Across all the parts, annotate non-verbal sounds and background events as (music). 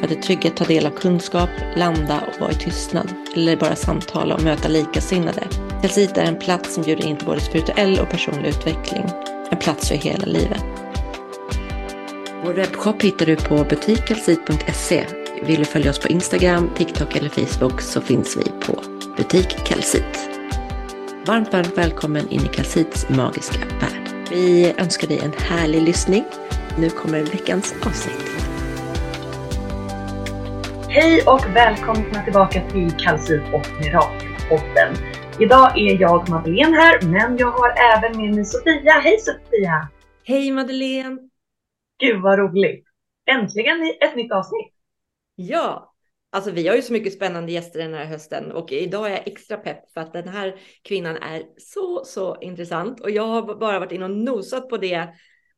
För att i trygghet ta del av kunskap, landa och vara i tystnad. Eller bara samtala och möta likasinnade. Kalsit är en plats som bjuder in till både spirituell och personlig utveckling. En plats för hela livet. Vår webbshop hittar du på butikkelsit.se. Vill du följa oss på Instagram, TikTok eller Facebook så finns vi på Butik Kalsit. Varmt, varmt välkommen in i Kalsits magiska värld. Vi önskar dig en härlig lyssning. Nu kommer veckans avsnitt. Hej och välkomna tillbaka till Kalsit och Mirakelpodden. Idag är jag Madeleine här, men jag har även med mig Sofia. Hej Sofia! Hej Madeleine! Gud vad roligt! Äntligen ett nytt avsnitt! Ja, alltså vi har ju så mycket spännande gäster den här hösten och idag är jag extra pepp för att den här kvinnan är så, så intressant och jag har bara varit in och nosat på det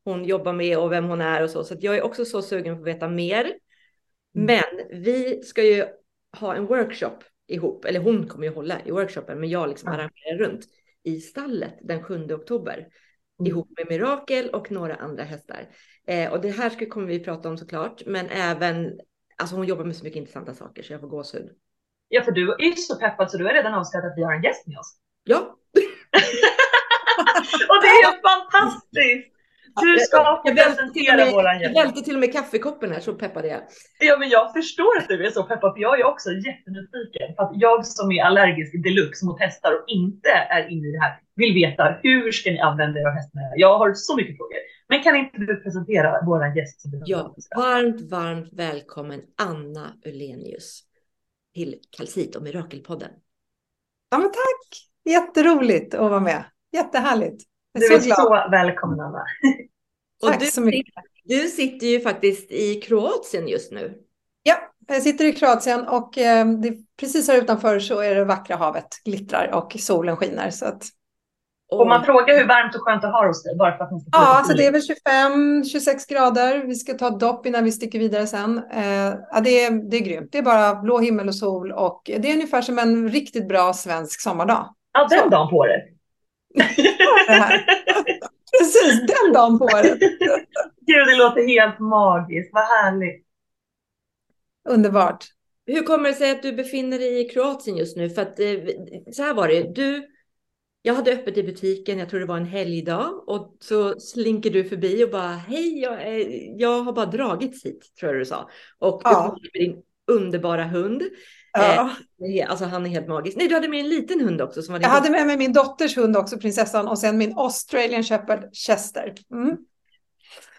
hon jobbar med och vem hon är och så, så jag är också så sugen på att veta mer. Mm. Men vi ska ju ha en workshop ihop, eller hon kommer ju hålla i workshopen, men jag liksom arrangerar runt i stallet den 7 oktober mm. ihop med Mirakel och några andra hästar. Eh, och det här ska, kommer vi prata om såklart, men även, alltså hon jobbar med så mycket intressanta saker så jag får gåshud. Ja, för du är ju så peppad så du har redan avslöjat att vi har en gäst med oss. Ja. (laughs) och det är fantastiskt! Du ska få presentera våran gäst. Jag välte till och med kaffekoppen här, så peppad jag Ja, men jag förstår att du är så peppad, för jag är också jättenyfiken. För att jag som är allergisk deluxe mot hästar och inte är inne i det här vill veta hur ska ni använda er av hästarna? Jag har så mycket frågor. Men kan inte du presentera våran gäst? Som ja, varmt, varmt välkommen Anna Ulenius till Kalsit och Mirakelpodden. Ja, men tack! Jätteroligt att vara med. Jättehärligt. Du är så, så välkommen Anna. Tack du, så mycket. Du sitter ju faktiskt i Kroatien just nu. Ja, jag sitter i Kroatien och eh, det, precis här utanför så är det vackra havet glittrar och solen skiner. Så att... Om man frågar hur varmt och skönt det har hos dig? Bara för att man ska ja, alltså det är väl 25-26 grader. Vi ska ta dopp innan vi sticker vidare sen. Eh, ja, det, är, det är grymt. Det är bara blå himmel och sol och det är ungefär som en riktigt bra svensk sommardag. Ja, den dagen på (laughs) det. (laughs) Precis, den dagen på året. (laughs) Gud, det låter helt magiskt. Vad härligt. Underbart. Hur kommer det sig att du befinner dig i Kroatien just nu? För att eh, så här var det. Du, jag hade öppet i butiken, jag tror det var en helgdag och så slinker du förbi och bara hej, jag, är, jag har bara dragits hit, tror jag du sa. Och du ja. med din underbara hund. Ja. Eh, alltså han är helt magisk. Nej, du hade med en liten hund också. Som var jag hade med mig min dotters hund också, prinsessan, och sen min Australian Shepherd Chester. Mm.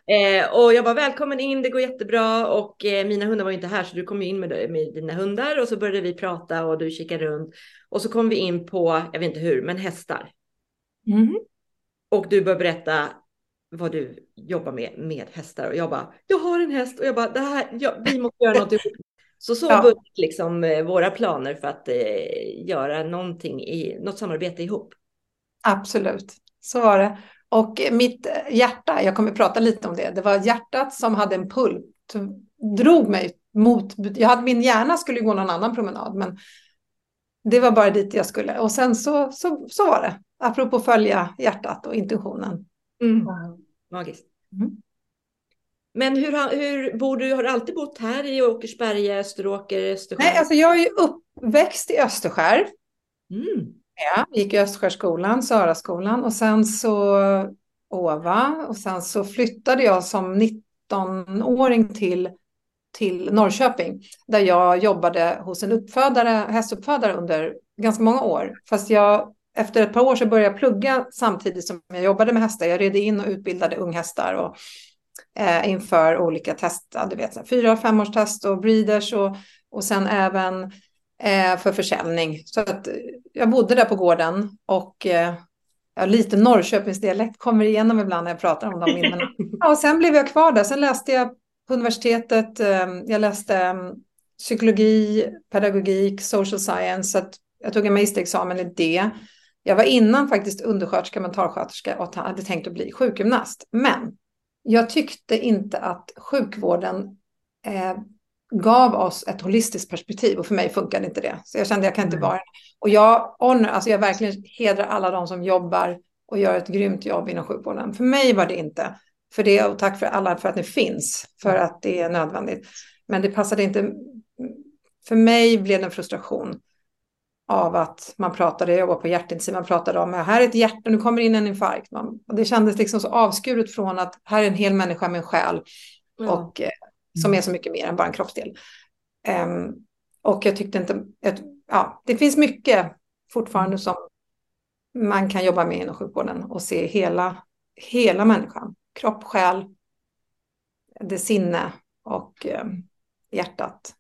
Eh, och jag var välkommen in, det går jättebra och eh, mina hundar var inte här så du kom in med, med, dina hundar och så började vi prata och du kikade runt och så kom vi in på, jag vet inte hur, men hästar. Mm. Och du började berätta vad du jobbar med med hästar och jag bara, jag har en häst och jag bara, det här, ja, vi måste göra något (laughs) ihop så så ja. började liksom eh, våra planer för att eh, göra någonting i något samarbete ihop. Absolut, så var det. Och mitt hjärta, jag kommer att prata lite om det, det var hjärtat som hade en pull, drog mig mot, jag hade, min hjärna skulle gå någon annan promenad, men det var bara dit jag skulle. Och sen så, så, så var det, apropå följa hjärtat och intuitionen. Mm. Magiskt. Mm. Men hur, hur bor du? Har du alltid bott här i Åkersberga, Österåker, Österskär? Nej, alltså jag är ju uppväxt i Österskär. Mm. Ja, gick i Österskärskolan, Saraskolan och sen så Åva och sen så flyttade jag som 19-åring till, till Norrköping där jag jobbade hos en uppfödare, hästuppfödare under ganska många år. Fast jag efter ett par år så började jag plugga samtidigt som jag jobbade med hästar. Jag red in och utbildade unghästar och eh, inför olika test, du vet, fyra och femårstest och breeders och, och sen även eh, för försäljning. Så att jag bodde där på gården och eh, ja, lite Norrköpingsdialekt kommer igenom ibland när jag pratar om de minnena. (laughs) Ja, och sen blev jag kvar där. Sen läste jag på universitetet. Eh, jag läste mm, psykologi, pedagogik, social science. Så jag tog en magisterexamen i det. Jag var innan faktiskt undersköterska, mentalsköterska och hade tänkt att bli sjukgymnast. Men jag tyckte inte att sjukvården eh, gav oss ett holistiskt perspektiv och för mig funkade inte det. Så jag kände att jag kan inte vara Och jag honor, alltså jag verkligen hedrar alla de som jobbar och gör ett grymt jobb inom sjukvården. För mig var det inte. För det och tack för alla för att ni finns, för att det är nödvändigt. Men det passade inte. För mig blev det en frustration av att man pratade, jag jobbar på hjärtintensiv, man pratade om här är ett hjärta, nu kommer in en infarkt. Man, och det kändes liksom så avskuret från att här är en hel människa med en själ. Ja. Och, eh, som är så mycket mer än bara en kroppsdel. Um, och jag tyckte inte, att, ja, det finns mycket fortfarande som man kan jobba med inom sjukvården och se hela, hela människan. Kropp, själ, det sinne och eh, hjärtat.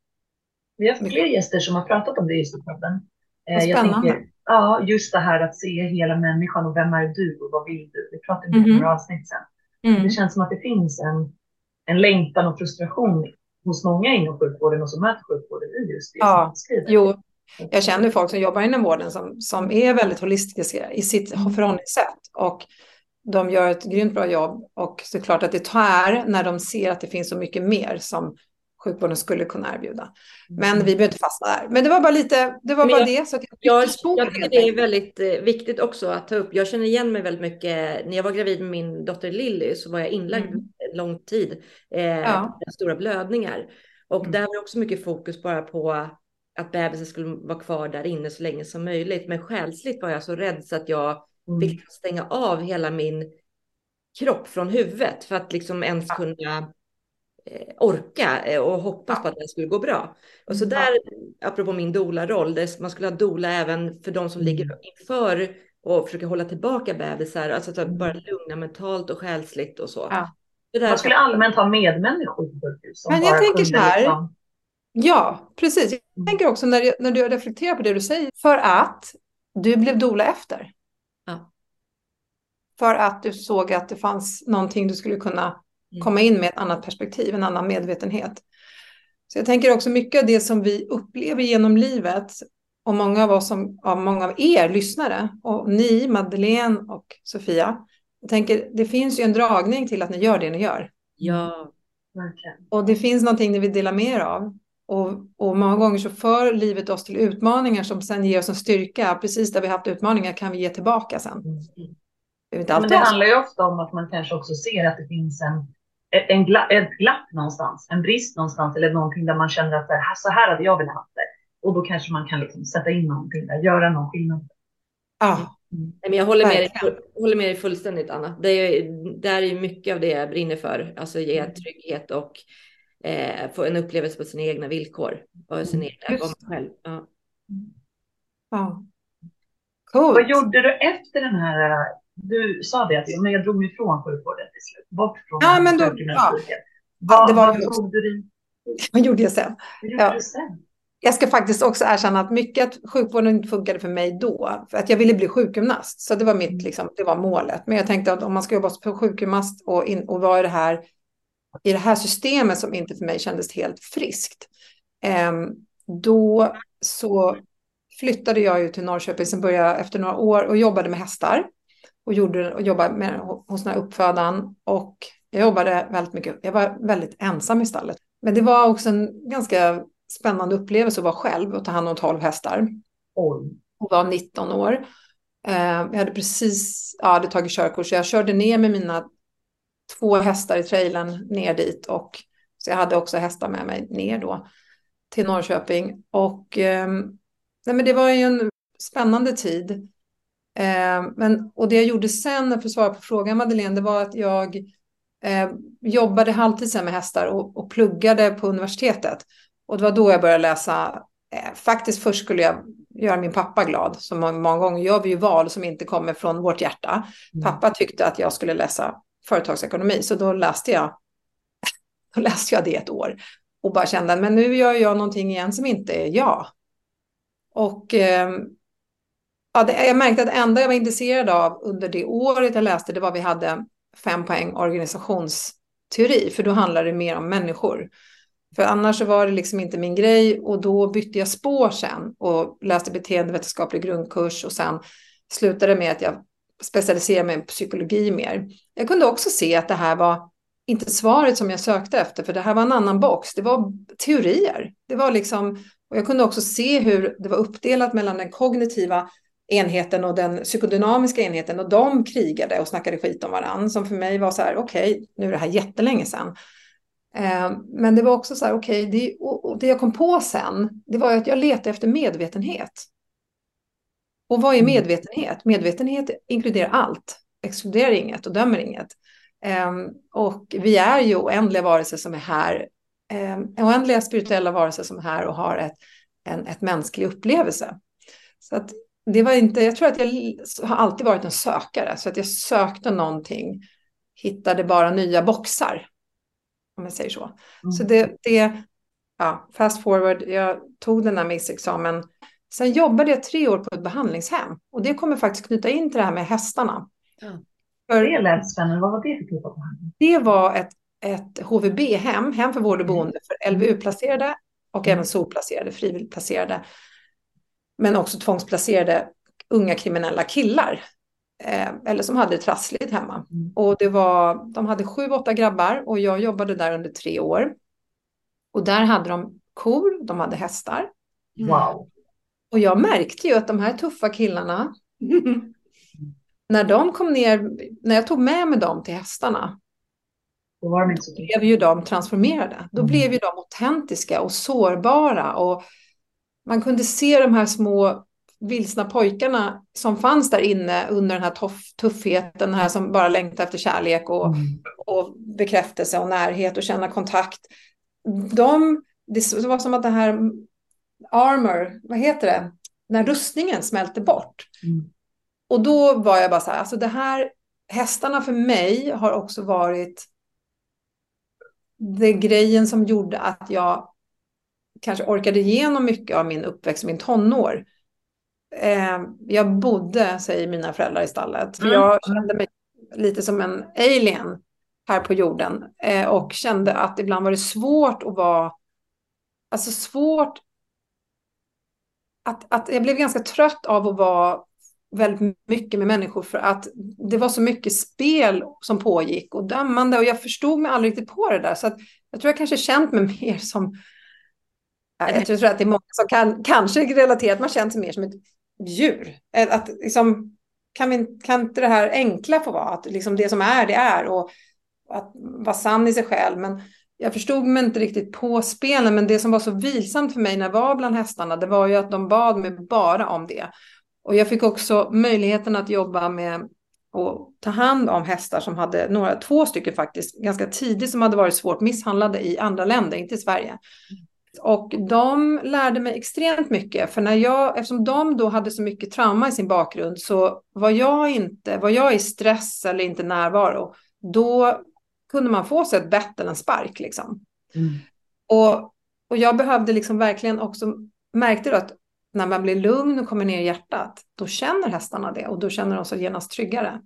Vi har fler gäster som har pratat om det i podden. Eh, jag tänker, ja, just det här att se hela människan och vem är du och vad vill du? Vi pratade om det mm. några avsnitt sedan. Mm. Det känns som att det finns en, en längtan och frustration hos många inom sjukvården och som möter sjukvården i just det ja, som Jo, jag känner folk som jobbar inom vården som, som är väldigt holistiska i sitt mm. förhållningssätt. Och de gör ett grymt bra jobb och det är klart att det tar när de ser att det finns så mycket mer som sjukvården skulle kunna erbjuda. Men mm. vi behöver inte fastna där. Men det var bara lite, det var bara jag, det. Så att jag, jag, jag tycker det är väldigt eh, viktigt också att ta upp. Jag känner igen mig väldigt mycket. När jag var gravid med min dotter Lilly så var jag inlagd mm. lång tid. Eh, ja. Stora blödningar. Och mm. där var också mycket fokus bara på att bebisen skulle vara kvar där inne så länge som möjligt. Men själsligt var jag så rädd så att jag mm. fick stänga av hela min kropp från huvudet för att liksom ens kunna Eh, orka eh, och hoppas på att det skulle gå bra. Och så där, apropå min doula-roll, man skulle ha doula även för de som ligger mm. inför och försöka hålla tillbaka bebisar, alltså att bara mm. lugna mentalt och själsligt och så. Ja. Man skulle allmänt ha medmänniskor på sjukhus. Men jag tänker så här, liksom... ja, precis. Jag mm. tänker också när, när du reflekterar på det du säger, för att du blev doula efter. Ja. För att du såg att det fanns någonting du skulle kunna Mm. Komma in med ett annat perspektiv, en annan medvetenhet. Så jag tänker också mycket av det som vi upplever genom livet och många av oss som, av många av er lyssnare och ni, Madeleine och Sofia. Jag tänker, det finns ju en dragning till att ni gör det ni gör. Ja, verkligen. Och det finns någonting ni vill dela mer av. Och, och många gånger så för livet oss till utmaningar som sen ger oss en styrka. Precis där vi haft utmaningar kan vi ge tillbaka sen. Mm. Det, Men det handlar ju ofta om att man kanske också ser att det finns en en gla, ett glapp någonstans, en brist någonstans eller någonting där man känner att så här hade jag velat ha det. Och då kanske man kan liksom sätta in någonting där, göra någon skillnad. Ja. Mm. Men jag håller med, dig, håller med dig fullständigt Anna. Det är, det är mycket av det jag brinner för. Alltså ge mm. trygghet och eh, få en upplevelse på sina egna villkor. Och sin mm. egna, själv. Ja. ja. Coolt. Vad gjorde du efter den här du sa det att men jag drog mig ifrån sjukvården till slut. Bort från ja, men då, ja. Vad, det var vad tog du dig? Vad gjorde jag sen? Vad gjorde ja. du sen? Jag ska faktiskt också erkänna att mycket att sjukvården inte funkade för mig då. För att jag ville bli sjukgymnast. Så det var mitt, mm. liksom, det var målet. Men jag tänkte att om man ska jobba som sjukgymnast och, in, och vara i det, här, i det här systemet som inte för mig kändes helt friskt. Eh, då så flyttade jag ju till Norrköping sen började efter några år och jobbade med hästar och, gjorde, och jobbade med, hos den här uppfödaren. Och jag jobbade väldigt mycket, jag var väldigt ensam i stallet. Men det var också en ganska spännande upplevelse att vara själv och ta hand om 12 hästar. Oj. Och var 19 år. Eh, jag hade precis ja, hade tagit körkort så jag körde ner med mina två hästar i trailern ner dit. Och, så jag hade också hästar med mig ner då till Norrköping. Och eh, nej, men det var ju en spännande tid. Eh, men, och det jag gjorde sen, för att svara på frågan Madeleine, det var att jag eh, jobbade halvtid sen med hästar och, och pluggade på universitetet. Och det var då jag började läsa. Eh, faktiskt först skulle jag göra min pappa glad. Som många gånger gör vi ju val som inte kommer från vårt hjärta. Mm. Pappa tyckte att jag skulle läsa företagsekonomi, så då läste jag, (laughs) då läste jag det ett år. Och bara kände, men nu gör jag någonting igen som inte är jag. Och eh, ja, det, jag märkte att det enda jag var intresserad av under det året jag läste, det var att vi hade fem poäng organisationsteori, för då handlade det mer om människor. För annars var det liksom inte min grej och då bytte jag spår sen och läste beteendevetenskaplig grundkurs och sen slutade med att jag specialiserade mig i psykologi mer. Jag kunde också se att det här var inte svaret som jag sökte efter, för det här var en annan box. Det var teorier. Det var liksom, och jag kunde också se hur det var uppdelat mellan den kognitiva enheten och den psykodynamiska enheten och de krigade och snackade skit om varandra. Som för mig var så här, okej, okay, nu är det här jättelänge sedan. Eh, men det var också så här, okej, okay, det, och det jag kom på sen, det var att jag letade efter medvetenhet. Och vad är mm. medvetenhet? Medvetenhet inkluderar allt, exkluderar inget och dömer inget. Um, och vi är ju oändliga varelser som är här, um, oändliga spirituella varelser som är här och har ett, en ett mänsklig upplevelse. Så att det var inte, jag tror att jag har alltid varit en sökare, så att jag sökte någonting, hittade bara nya boxar, om jag säger så. Mm. Så det, det, ja, fast forward, jag tog den här MIS-examen. Sen jobbade jag tre år på ett behandlingshem och det kommer faktiskt knyta in till det här med hästarna. Mm. För, det lät spännande. Vad var det för typ av behandling? Det var ett, ett HVB-hem, hem för vård och mm. boende för LVU-placerade och även SOR-placerade, frivilligt placerade. Men också tvångsplacerade unga kriminella killar. Eh, eller som hade det trassligt hemma. Mm. Och det var, de hade sju, åtta grabbar och jag jobbade där under tre år. Och där hade de kor, de hade hästar. Wow. Och jag märkte ju att de här tuffa killarna (laughs) när de kom ner, när jag tog med mig dem till hästarna, då var de blev ju de transformerade. Då mm. blev ju de autentiska och sårbara och man kunde se de här små vilsna pojkarna som fanns där inne under den här tuff, tuffheten, den här som bara längtade efter kärlek och, mm. och bekräftelse och närhet och känna kontakt. De, det var som att det här armor, vad heter det, när rustningen smälte bort. Mm. Och då var jag bara så här, alltså det här, hästarna för mig har också varit det grejen som gjorde att jag kanske orkade igenom mycket av min uppväxt, min tonår. Eh, jag bodde, säger mina föräldrar i stallet, för mm. jag kände mig lite som en alien här på jorden eh, och kände att ibland var det svårt att vara, alltså svårt att, att jag blev ganska trött av att vara väldigt mycket med människor för att det var så mycket spel som pågick och dömande och jag förstod mig aldrig riktigt på det där. Så att jag tror jag kanske känt mig (laughs) mer som, jag tror att det är många som kan, kanske relaterat, man känt sig mer som ett djur. Att liksom, kan, vi, kan inte det här enkla få vara, att liksom det som är, det är och att vara sann i sig själv. Men jag förstod mig inte riktigt på spelen, men det som var så vilsamt för mig när jag var bland hästarna, det var ju att de bad mig bara om det. Och jag fick också möjligheten att jobba med och ta hand om hästar som hade några, två stycken faktiskt, ganska tidigt som hade varit svårt misshandlade i andra länder, inte i Sverige. Och de lärde mig extremt mycket, för när jag, eftersom de då hade så mycket trauma i sin bakgrund så var jag inte, var jag i stress eller inte närvaro, då kunde man få sig ett bett eller en spark liksom. Mm. Och, och jag behövde liksom verkligen också, märkte då att när man blir lugn och kommer ner i hjärtat, då känner hästarna det och då känner de sig genast tryggare.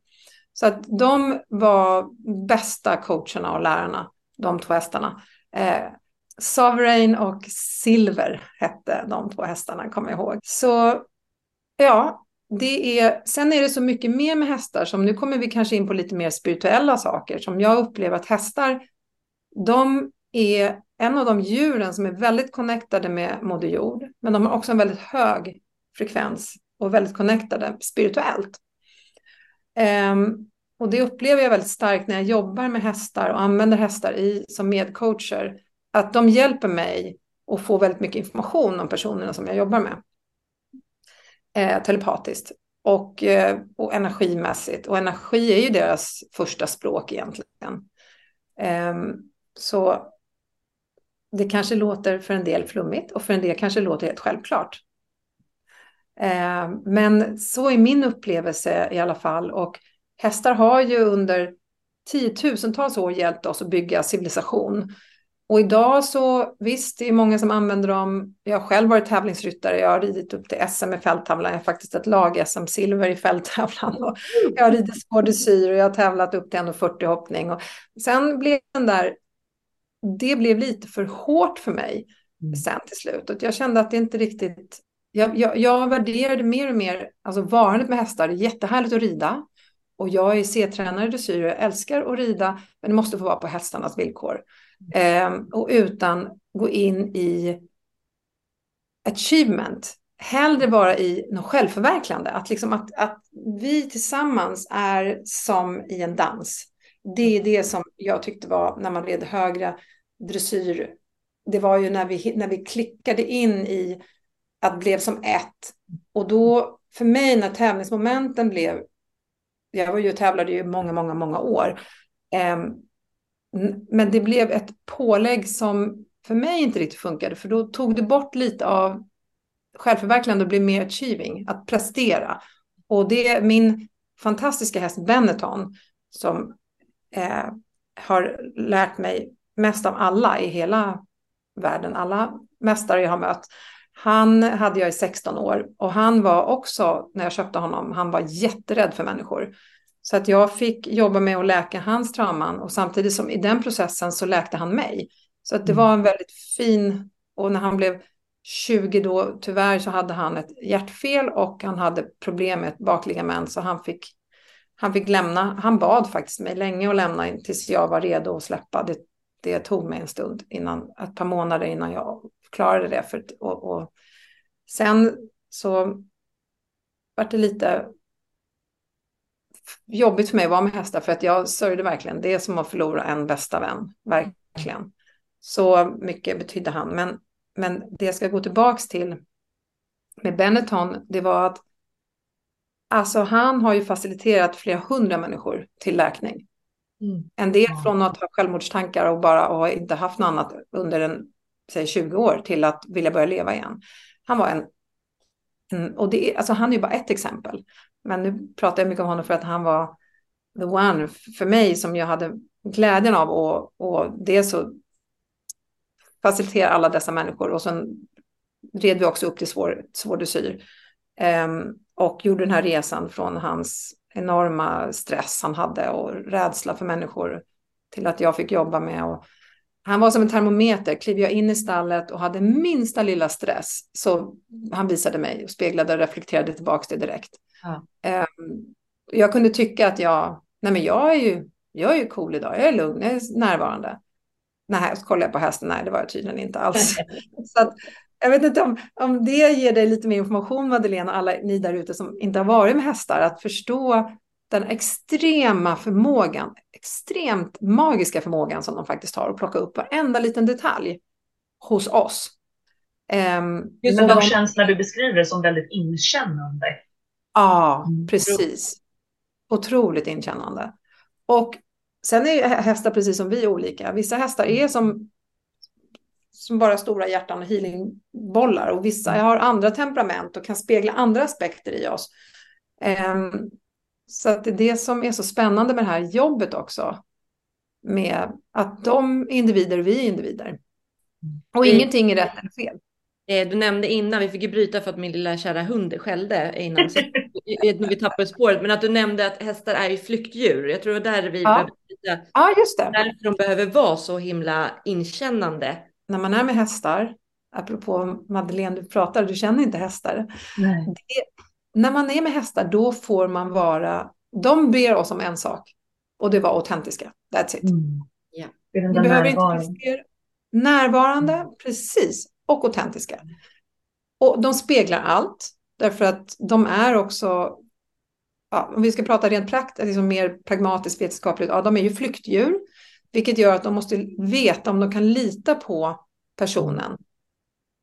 Så att de var bästa coacherna och lärarna, de två hästarna. Eh, Sovereign och Silver hette de två hästarna, kommer jag ihåg. Så ja, det är, sen är det så mycket mer med hästar som nu kommer vi kanske in på lite mer spirituella saker som jag upplever att hästar, de är en av de djuren som är väldigt connectade med Moder Jord, men de har också en väldigt hög frekvens och väldigt connectade spirituellt. Um, och det upplever jag väldigt starkt när jag jobbar med hästar och använder hästar i, som medcoacher, att de hjälper mig att få väldigt mycket information om personerna som jag jobbar med. Eh, telepatiskt och, eh, och energimässigt. Och energi är ju deras första språk egentligen. Eh, så det kanske låter för en del flummigt och för en del kanske låter helt självklart. Eh, men så är min upplevelse i alla fall. Och hästar har ju under tiotusentals år hjälpt oss att bygga civilisation. Och idag så visst, det är många som använder dem. Jag har själv varit tävlingsryttare. Jag har ridit upp till SM i fälttävlan. Jag har faktiskt ett lag-SM-silver i fälttävlan. Och jag har ridit skådesyr och jag har tävlat upp till 1,40 hoppning. Och sen blev den där det blev lite för hårt för mig mm. sen till slut. Och jag kände att det inte riktigt... Jag, jag, jag värderade mer och mer alltså varandet med hästar. Det är jättehärligt att rida. Och jag är C-tränare i dressyr och älskar att rida. Men det måste få vara på hästarnas villkor. Eh, och utan gå in i achievement. Hellre vara i något självförverkligande. Att, liksom att, att vi tillsammans är som i en dans. Det är det som jag tyckte var när man red högre dressyr. Det var ju när vi, när vi klickade in i att blev som ett. Och då, för mig när tävlingsmomenten blev, jag var ju tävlade ju många, många, många år. Eh, men det blev ett pålägg som för mig inte riktigt funkade, för då tog det bort lite av självförverkligande och blev mer achieving, att prestera. Och det är min fantastiska häst Benetton som eh, har lärt mig mest av alla i hela världen, alla mästare jag har mött. Han hade jag i 16 år och han var också, när jag köpte honom, han var jätterädd för människor. Så att jag fick jobba med att läka hans trauman och samtidigt som i den processen så läkte han mig. Så att det mm. var en väldigt fin, och när han blev 20 då, tyvärr så hade han ett hjärtfel och han hade problem med ett bakligament så han fick, han fick lämna. Han bad faktiskt mig länge att lämna tills jag var redo att släppa. Det, det tog mig en stund, innan, ett par månader innan jag klarade det. För, och, och sen så var det lite jobbigt för mig att vara med hästar för att jag sörjde verkligen. Det är som att förlora en bästa vän, verkligen. Så mycket betydde han. Men, men det jag ska gå tillbaka till med Benetton, det var att alltså han har ju faciliterat flera hundra människor till läkning. Mm. En del från att ha självmordstankar och bara och inte haft något annat under en, säg 20 år till att vilja börja leva igen. Han var en, Mm, och det, alltså han är ju bara ett exempel. Men nu pratar jag mycket om honom för att han var the one för mig som jag hade glädjen av och, och det så facilitera alla dessa människor och sen red vi också upp till svår, svår dressyr. Um, och gjorde den här resan från hans enorma stress han hade och rädsla för människor till att jag fick jobba med. Och han var som en termometer. Kliver jag in i stallet och hade minsta lilla stress så han visade mig och speglade och reflekterade tillbaka det direkt. Ja. Um, jag kunde tycka att jag, nej men jag är ju, jag är ju cool idag, jag är lugn, jag är närvarande. Nej, så kollade jag på hästen, nej det var jag tydligen inte alls. (laughs) så att, jag vet inte om, om det ger dig lite mer information Madeleine och alla ni där ute som inte har varit med hästar, att förstå den extrema förmågan, extremt magiska förmågan som de faktiskt har att plocka upp varenda liten detalj hos oss. Um, Just de, de känslor du beskriver som väldigt inkännande. Ja, mm. precis. Otroligt inkännande. Och sen är hästar precis som vi olika. Vissa hästar är som, som bara stora hjärtan och healingbollar och vissa mm. har andra temperament och kan spegla andra aspekter i oss. Um, så att det är det som är så spännande med det här jobbet också. Med att de individer, vi är individer. Och mm. ingenting är rätt eller fel. Eh, du nämnde innan, vi fick ju bryta för att min lilla kära hund skällde innan vi tappade spåret, men att du nämnde att hästar är ju flyktdjur. Jag tror det där vi ja. behöver bryta. Ja, just det. Därför de behöver vara så himla inkännande. När man är med hästar, apropå Madeleine, du pratar, du känner inte hästar. Det, när man är med hästar, då får man vara, de ber oss om en sak och det var autentiska. That's it. Mm. Yeah. Ni behöver inte närvarande, precis och autentiska. Och de speglar allt, därför att de är också, ja, om vi ska prata rent praktiskt, liksom mer pragmatiskt vetenskapligt, ja, de är ju flyktdjur, vilket gör att de måste veta om de kan lita på personen.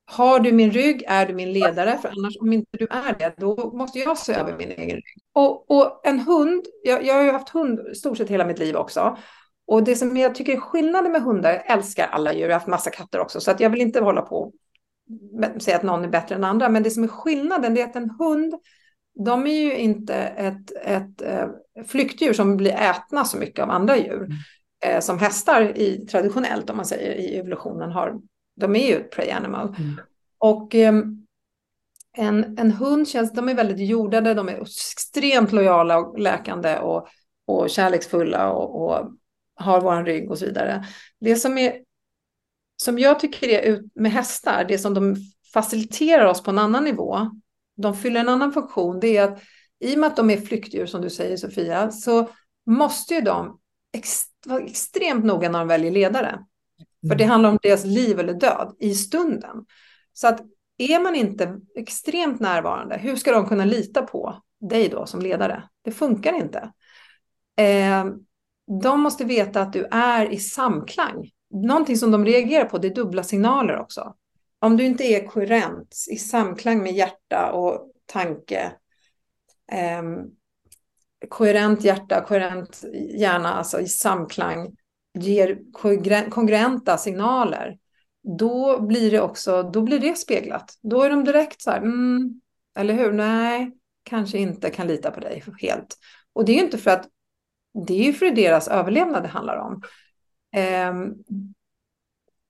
Har du min rygg är du min ledare, för annars om inte du är det, då måste jag se över min egen rygg. Och, och en hund, jag, jag har ju haft hund stort sett hela mitt liv också, och det som jag tycker är skillnaden med hundar, jag älskar alla djur, jag har haft massa katter också, så att jag vill inte hålla på och säga att någon är bättre än andra, men det som är skillnaden är att en hund, de är ju inte ett, ett äh, flyktdjur som blir ätna så mycket av andra djur, mm. äh, som hästar i, traditionellt, om man säger i evolutionen, har. De är ju ett prey animal. Mm. Och äh, en, en hund känns, de är väldigt jordade, de är extremt lojala och läkande och, och kärleksfulla och, och har vår rygg och så vidare. Det som är som jag tycker är med hästar, det som de faciliterar oss på en annan nivå, de fyller en annan funktion, det är att i och med att de är flyktdjur som du säger Sofia, så måste ju de ex vara extremt noga när de väljer ledare. Mm. För det handlar om deras liv eller död i stunden. Så att är man inte extremt närvarande, hur ska de kunna lita på dig då som ledare? Det funkar inte. Eh, de måste veta att du är i samklang. Någonting som de reagerar på, det är dubbla signaler också. Om du inte är koherent, i samklang med hjärta och tanke, eh, koherent hjärta, koherent hjärna, alltså i samklang, ger kongruenta signaler, då blir det också, då blir det speglat. Då är de direkt så här, mm, eller hur, nej, kanske inte kan lita på dig helt. Och det är ju inte för att, det är ju för deras överlevnad det handlar om. Eh,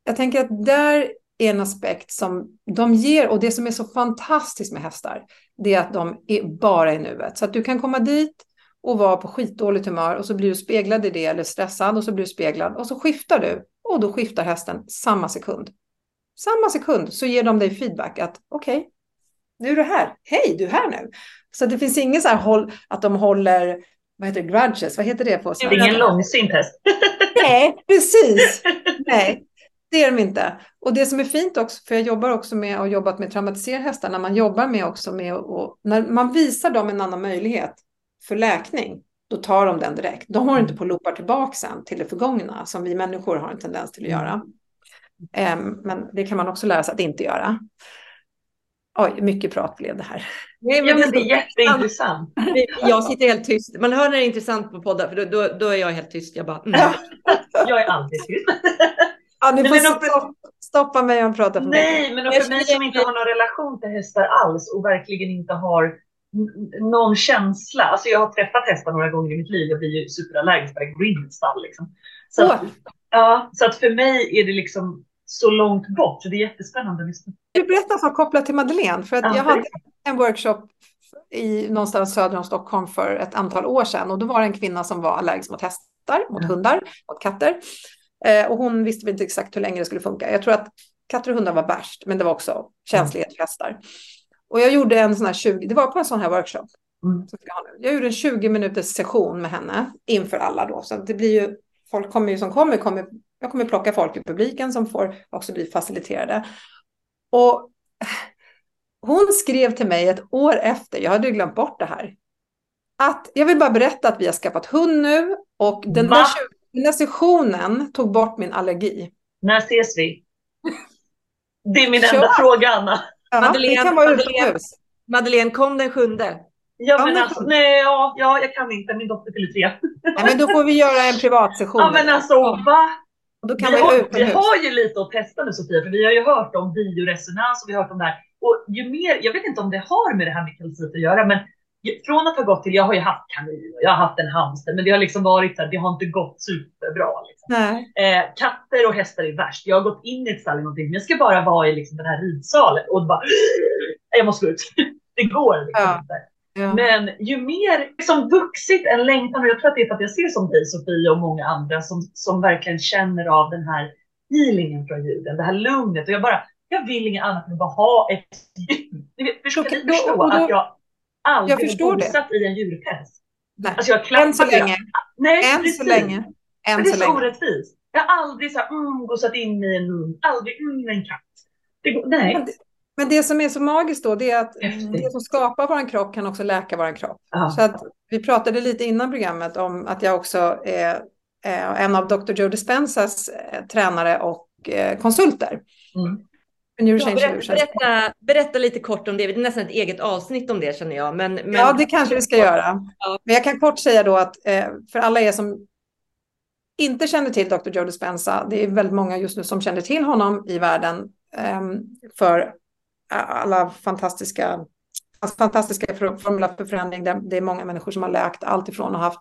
jag tänker att där är en aspekt som de ger, och det som är så fantastiskt med hästar, det är att de är bara i nuet. Så att du kan komma dit och vara på skitdåligt humör och så blir du speglad i det eller stressad och så blir du speglad och så skiftar du och då skiftar hästen samma sekund. Samma sekund så ger de dig feedback att okej, okay, nu är du här. Hej, du är här nu. Så det finns ingen så här håll, att de håller, vad heter det, grudges, vad heter det på? Det är ingen långsint häst. (laughs) Nej, precis. Nej, det är de inte. Och det som är fint också, för jag jobbar också med och jobbat med traumatiserade hästar, när man jobbar med också med och när man visar dem en annan möjlighet för läkning, då tar de den direkt. De har inte på loopar tillbaka sen till det förgångna som vi människor har en tendens till att göra. Um, men det kan man också lära sig att inte göra. Oj, mycket prat blev det här. Nej, men ja, det är jätteintressant. Jag sitter helt tyst. Man hör när det är intressant på poddar, för då, då, då är jag helt tyst. Jag bara... Mm. (laughs) jag är alltid tyst. Ja, ni får för... stoppa mig om jag pratar för mycket. Nej, men för mig som inte har någon relation till hästar alls och verkligen inte har någon känsla. Alltså jag har träffat hästar några gånger i mitt liv. Jag blir ju superallergisk när jag går in i stall. Liksom. Så, att, ja, så att för mig är det liksom så långt bort. Så det är jättespännande. Du berättar så kopplat till Madeleine. För att ja, jag hade en workshop i någonstans söder om Stockholm för ett antal år sedan. Och då var det en kvinna som var allergisk mot hästar, mot hundar, mot katter. Eh, och hon visste inte exakt hur länge det skulle funka. Jag tror att katter och hundar var värst, men det var också känslighet för hästar. Och jag gjorde en sån här 20, det var på en sån här workshop. Mm. Jag gjorde en 20 minuters session med henne inför alla då. Så det blir ju, folk kommer ju som kommer, kommer, jag kommer plocka folk i publiken som får också bli faciliterade. Och hon skrev till mig ett år efter, jag hade glömt bort det här, att jag vill bara berätta att vi har skaffat hund nu och den där, den där sessionen tog bort min allergi. När ses vi? Det är min Kör. enda fråga, Anna. Ja, Madeleine, det kan vara Madeleine, Madeleine, kom den sjunde. Ja, men alltså, nej, ja, ja, jag kan inte. Min dotter fyller tre. Ja, men då får vi göra en privatsession. Ja, men alltså, va? då kan vi, har, vi har ju lite att testa nu Sofia, för vi har ju hört om bioresonans och vi har hört om det här. Och ju mer, jag vet inte om det har med det här med kalcit att göra, men från att ha gått till, jag har ju haft kanin och jag har haft en hamster, men det har liksom varit så här, det har inte gått superbra. Liksom. Eh, katter och hästar är värst. Jag har gått in i ett stall eller någonting, men jag ska bara vara i liksom den här ridsalen och bara, jag måste gå ut. (laughs) det går liksom ja. inte. Ja. Men ju mer som vuxit en längtan, och jag tror att det är för att jag ser som dig Sofie och många andra som, som verkligen känner av den här healingen från ljuden, det här lugnet. Och jag bara, jag vill inget annat än bara ha ett ljud. Ni vet, försöker ni förstå att jag aldrig jag förstår bosatt det. i en djurpäls. Nej. Alltså jag Än så länge. Nej, Än precis. så länge. Än Men det är så, så orättvist. Jag har aldrig så här, mm, gosat in i en hund, aldrig mm, en katt. Det nej. Men det, men det som är så magiskt då, det är att Häftigt. det som skapar vår kropp kan också läka vår kropp. Aha. Så att vi pratade lite innan programmet om att jag också är, är en av Dr. Joe Dispensas eh, tränare och eh, konsulter. Mm. Ja, berätta, berätta, berätta, lite kort om det. Det är nästan ett eget avsnitt om det känner jag. Men, men... Ja, det kanske vi ska göra. Ja. Men jag kan kort säga då att eh, för alla er som inte känner till Dr. Joe Dispenza, det är väldigt många just nu som känner till honom i världen eh, för alla fantastiska fantastiska formula för förändring. Det är många människor som har läkt allt ifrån och haft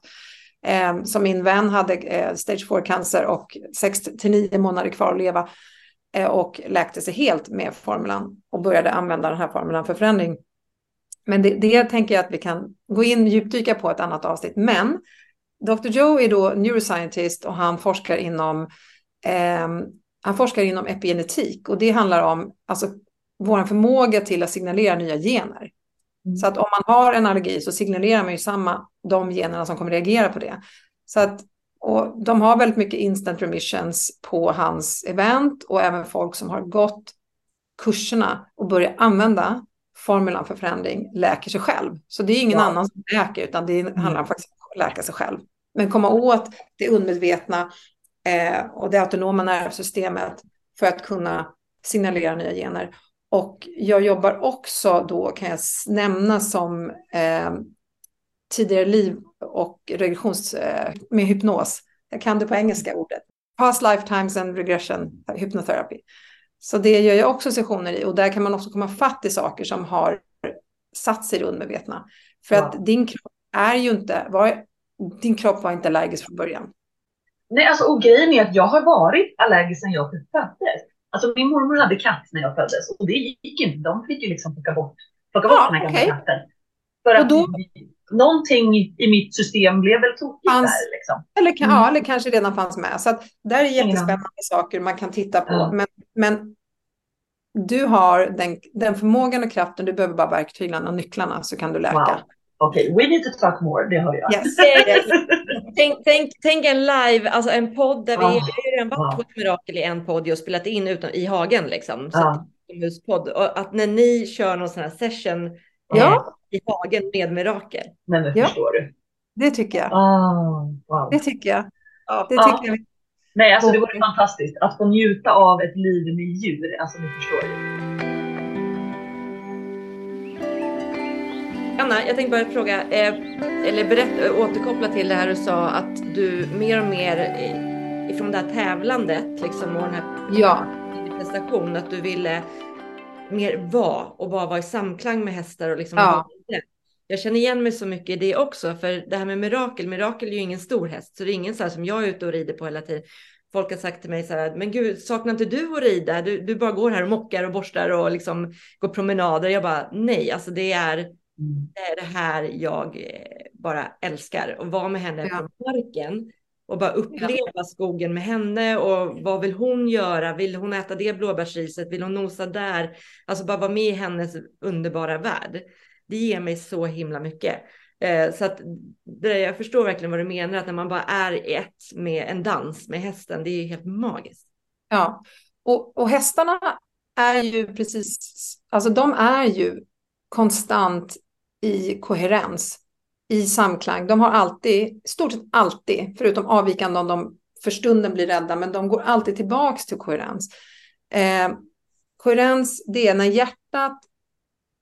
eh, som min vän hade eh, stage 4-cancer och 6 till 9 månader kvar att leva Eh, och läkte sig helt med formulan och började använda den här formulan för förändring. Men det, det tänker jag att vi kan gå in djupdyka på ett annat avsnitt. Men Dr. Joe är då neuroscientist och han forskar inom eh, han forskar inom epigenetik och det handlar om alltså, vår förmåga till att signalera nya gener. Mm. Så att om man har en allergi så signalerar man ju samma de generna som kommer reagera på det. Så att, och de har väldigt mycket instant remissions på hans event och även folk som har gått kurserna och börjat använda formulan för förändring läker sig själv. Så det är ingen ja. annan som läker utan det handlar mm. faktiskt om att läka sig själv. Men komma åt det undermedvetna eh, och det autonoma nervsystemet för att kunna signalera nya gener. Och jag jobbar också då kan jag nämna som eh, tidigare liv och regressions eh, med hypnos. Jag kan det på engelska ordet. Past lifetimes and regression hypnotherapy. Så det gör jag också sessioner i och där kan man också komma fatt i saker som har satt sig i det undermedvetna. För ja. att din kropp är ju inte, var, din kropp var inte allergisk från början. Nej, alltså och grejen är att jag har varit allergisk sedan jag föddes. Alltså min mormor hade katt när jag föddes och det gick inte. De fick ju liksom plocka bort, plocka bort ja, den här gamla okay. katten. För att då, någonting i mitt system blev väl tokigt fanns, där. Liksom. Eller, mm. Ja, eller kanske redan fanns med. Så att där är jättespännande ja. saker man kan titta på. Ja. Men, men du har den, den förmågan och kraften, du behöver bara verktygen och nycklarna så kan du läka. Wow. Okej, okay, we need to talk more, det hör jag. Yes. tänk, tänk, tänk, en live, alltså en podd där vi, oh, vi har redan varit oh. på ett mirakel i en podd och spelat in utan, i hagen liksom. Så oh. podd. Och att när ni kör någon sån här session ja. Eh, i hagen med mirakel. Men det ja. förstår du. Det tycker jag. Oh, wow. Det tycker jag. Det tycker jag. Nej, alltså det vore fantastiskt att få njuta av ett liv med djur. Alltså ni förstår. Anna, jag tänkte bara fråga, eh, eller berätta, återkoppla till det här du sa att du mer och mer ifrån det här tävlandet liksom och den här ja. prestation, att du ville mer vara och bara vara i samklang med hästar och liksom ja. Jag känner igen mig så mycket i det också, för det här med mirakel, mirakel är ju ingen stor häst, så det är ingen så här som jag är ute och rider på hela tiden. Folk har sagt till mig så här, men gud, saknar inte du att rida? Du, du bara går här och mockar och borstar och liksom går promenader. Jag bara, nej, alltså det är, mm. det, är det här jag eh, bara älskar. Och vara med henne ja. på marken och bara uppleva ja. skogen med henne och vad vill hon göra? Vill hon äta det blåbärsriset? Vill hon nosa där? Alltså bara vara med i hennes underbara värld. Det ger mig så himla mycket. Eh, så att det, jag förstår verkligen vad du menar, att när man bara är ett med en dans med hästen, det är ju helt magiskt. Ja, och, och hästarna är ju precis, alltså de är ju konstant i koherens, i samklang. De har alltid, stort sett alltid, förutom avvikande om de för stunden blir rädda, men de går alltid tillbaks till koherens. Eh, koherens, det är när hjärtat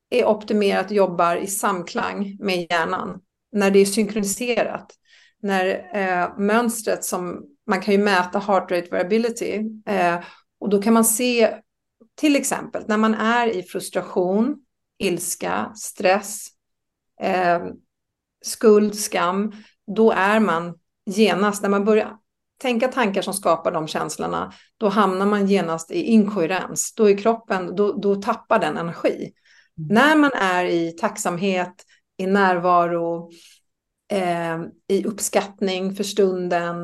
är optimerat och jobbar i samklang med hjärnan. När det är synkroniserat. När eh, mönstret som man kan ju mäta heart rate variability eh, och då kan man se till exempel när man är i frustration, ilska, stress, eh, skuld, skam, då är man genast, när man börjar tänka tankar som skapar de känslorna, då hamnar man genast i inkoherens. Då är kroppen, då, då tappar den energi. När man är i tacksamhet, i närvaro, eh, i uppskattning för stunden,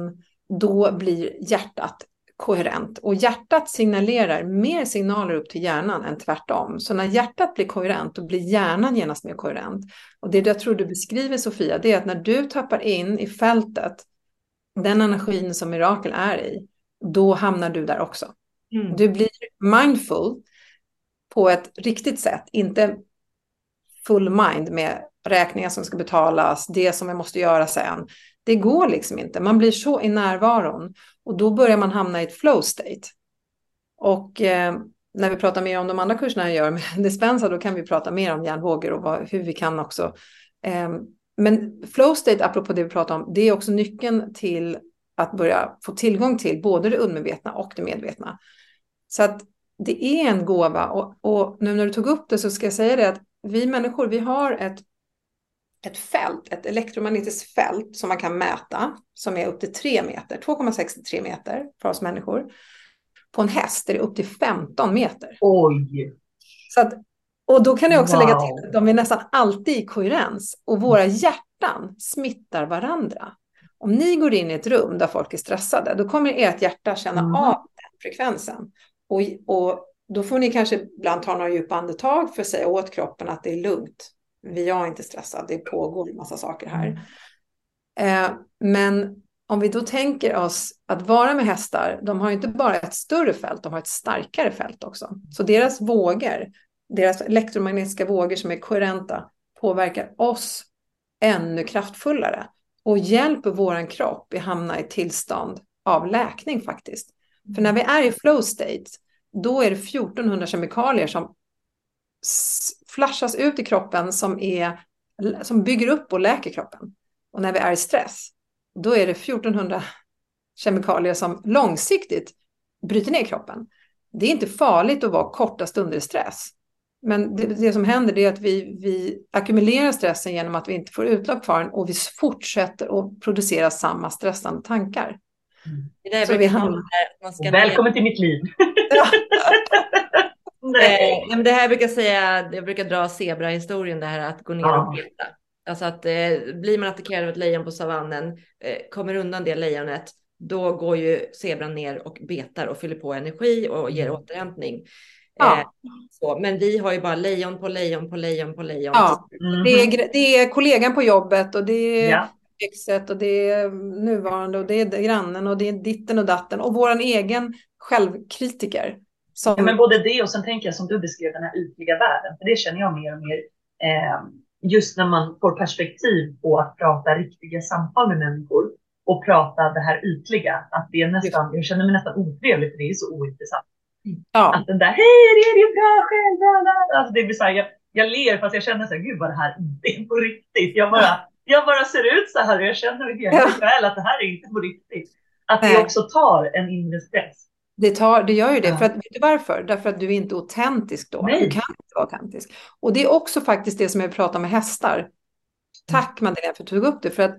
då blir hjärtat koherent. Och hjärtat signalerar mer signaler upp till hjärnan än tvärtom. Så när hjärtat blir koherent, då blir hjärnan genast mer koherent. Och det jag tror du beskriver, Sofia, det är att när du tappar in i fältet den energin som mirakel är i, då hamnar du där också. Mm. Du blir mindful på ett riktigt sätt, inte full mind med räkningar som ska betalas, det som jag måste göra sen. Det går liksom inte. Man blir så i närvaron och då börjar man hamna i ett flow state. Och eh, när vi pratar mer om de andra kurserna jag gör med (laughs) Dispensa, då kan vi prata mer om hjärnvågor och vad, hur vi kan också. Eh, men flow state, apropå det vi pratar om, det är också nyckeln till att börja få tillgång till både det undermedvetna och det medvetna. Så att det är en gåva och, och, nu när du tog upp det så ska jag säga det att vi människor, vi har ett, ett fält, ett elektromagnetiskt fält som man kan mäta som är upp till 3 meter, 2,63 meter för oss människor. På en häst är det upp till 15 meter. Oj! Så att, och då kan jag också wow. lägga till att de är nästan alltid i koherens och våra hjärtan smittar varandra. Om ni går in i ett rum där folk är stressade, då kommer ert hjärta känna mm. av frekvensen. Och, och då får ni kanske ibland ta några djupa andetag för att säga åt kroppen att det är lugnt. Vi är inte stressad, det pågår en massa saker här. Mm. Eh, men om vi då tänker oss att vara med hästar, de har inte bara ett större fält, de har ett starkare fält också. Så deras vågor, deras elektromagnetiska vågor som är koherenta, påverkar oss ännu kraftfullare och hjälper vår kropp att hamna i tillstånd av läkning faktiskt. För när vi är i flow state, då är det 1400 kemikalier som flashas ut i kroppen som, är, som bygger upp och läker kroppen. Och när vi är i stress, då är det 1400 kemikalier som långsiktigt bryter ner kroppen. Det är inte farligt att vara korta stunder i stress. Men det, det, som händer är att vi, vi ackumulerar stressen genom att vi inte får utlopp för den och vi fortsätter att producera samma stressande tankar. Mm. Det där vi hamnar, man ska Välkommen till mitt liv. (laughs) Nej. Eh, det här jag brukar säga, jag brukar dra zebrahistorien, det här att gå ner ja. och peta. Alltså att eh, blir man attackerad av ett lejon på savannen, eh, kommer undan det lejonet, då går ju zebran ner och betar och fyller på energi och ger mm. återhämtning. Ja. Eh, så, men vi har ju bara lejon på lejon på lejon på lejon. Ja. Mm. Det, är, det är kollegan på jobbet och det är ja. exet och det är nuvarande och det är grannen och det är ditten och datten och våran egen självkritiker. Som... Ja, men både det och sen tänker jag som du beskrev den här ytliga världen, för det känner jag mer och mer. Eh, just när man får perspektiv på att prata riktiga samtal med människor och prata det här ytliga, att det är nästan, jag känner mig nästan otrevlig för det är så ointressant. Ja. Att den där, hej det är ju bra själv, alltså det blir så här, jag, jag ler fast jag känner så här, gud vad det här inte är på riktigt. Jag bara, jag bara ser ut så här och jag känner hela ja. att det här är inte på riktigt. Att det också tar en inre stress. Det, tar, det gör ju det. Ja. För att, vet du varför? Därför att du är inte autentisk då. Nej. Du kan inte vara autentisk. Och det är också faktiskt det som jag pratar med hästar. Tack Madeleine för att du tog upp det. För att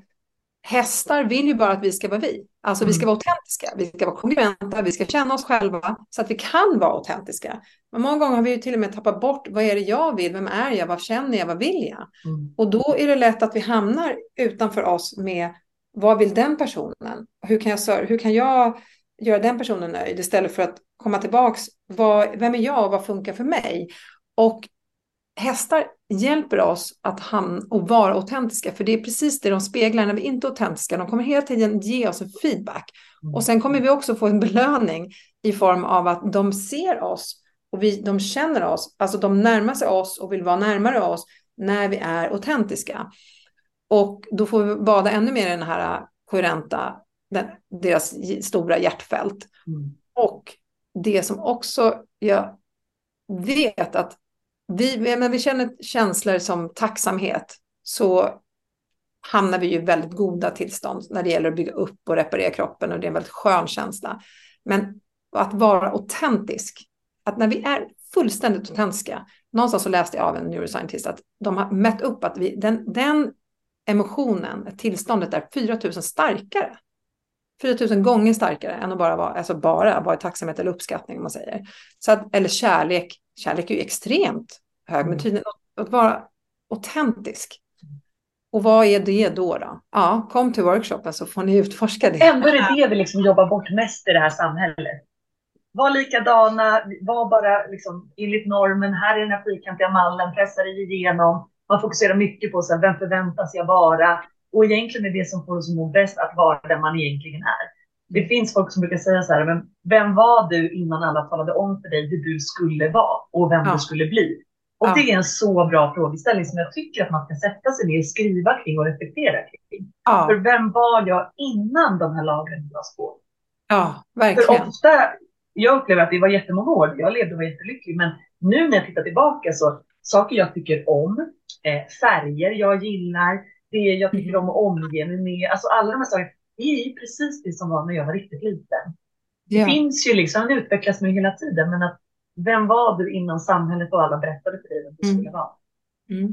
hästar vill ju bara att vi ska vara vi. Alltså vi ska mm. vara autentiska, vi ska vara kongruenta, vi ska känna oss själva så att vi kan vara autentiska. Men många gånger har vi ju till och med tappat bort vad är det jag vill, vem är jag, vad känner jag, vad vill jag? Mm. Och då är det lätt att vi hamnar utanför oss med vad vill den personen? Hur kan jag, hur kan jag göra den personen nöjd istället för att komma tillbaks, vad, vem är jag och vad funkar för mig? Och hästar hjälper oss att hamna och vara autentiska, för det är precis det de speglar när vi inte är autentiska. De kommer hela tiden ge oss en feedback. Mm. Och sen kommer vi också få en belöning i form av att de ser oss och vi, de känner oss, alltså de närmar sig oss och vill vara närmare oss när vi är autentiska. Och då får vi bada ännu mer i den här koherenta, den, deras stora hjärtfält. Mm. Och det som också jag vet att vi, när vi känner känslor som tacksamhet så hamnar vi ju i väldigt goda tillstånd när det gäller att bygga upp och reparera kroppen och det är en väldigt skön känsla. Men att vara autentisk, att när vi är fullständigt autentiska, någonstans så läste jag av en neuroscientist att de har mätt upp att vi, den, den emotionen, tillståndet är 4000 starkare. 4000 gånger starkare än att bara vara, alltså bara vara i tacksamhet eller uppskattning om man säger. Så att, eller kärlek, kärlek är ju extremt hög, men mm. tydligen att, att vara autentisk. Och vad är det då? då? Ja, kom till workshopen så får ni utforska det. Ändå är det det vi liksom jobbar bort mest i det här samhället. Var likadana, var bara liksom enligt normen, här är den här fyrkantiga mallen, pressa dig igenom. Man fokuserar mycket på så här, vem förväntas jag vara? Och egentligen är det som får oss att må bäst att vara den man egentligen är. Det finns folk som brukar säga så här, men vem var du innan alla talade om för dig hur du skulle vara och vem ja. du skulle bli? Och ja. det är en så bra frågeställning som jag tycker att man ska sätta sig ner, skriva kring och reflektera kring. Ja. För vem var jag innan de här lagren lades på? Ja, verkligen. För ofta, jag upplever att det var jättemånga år, jag levde och var jättelycklig, men nu när jag tittar tillbaka så saker jag tycker om, eh, färger jag gillar, det jag tycker om att omge mig med, alltså alla de här sakerna, det är ju precis det som var när jag var riktigt liten. Det finns ju liksom, det utvecklas med hela tiden, men att vem var du innan samhället och alla berättade för dig vem du mm. skulle vara? Mm.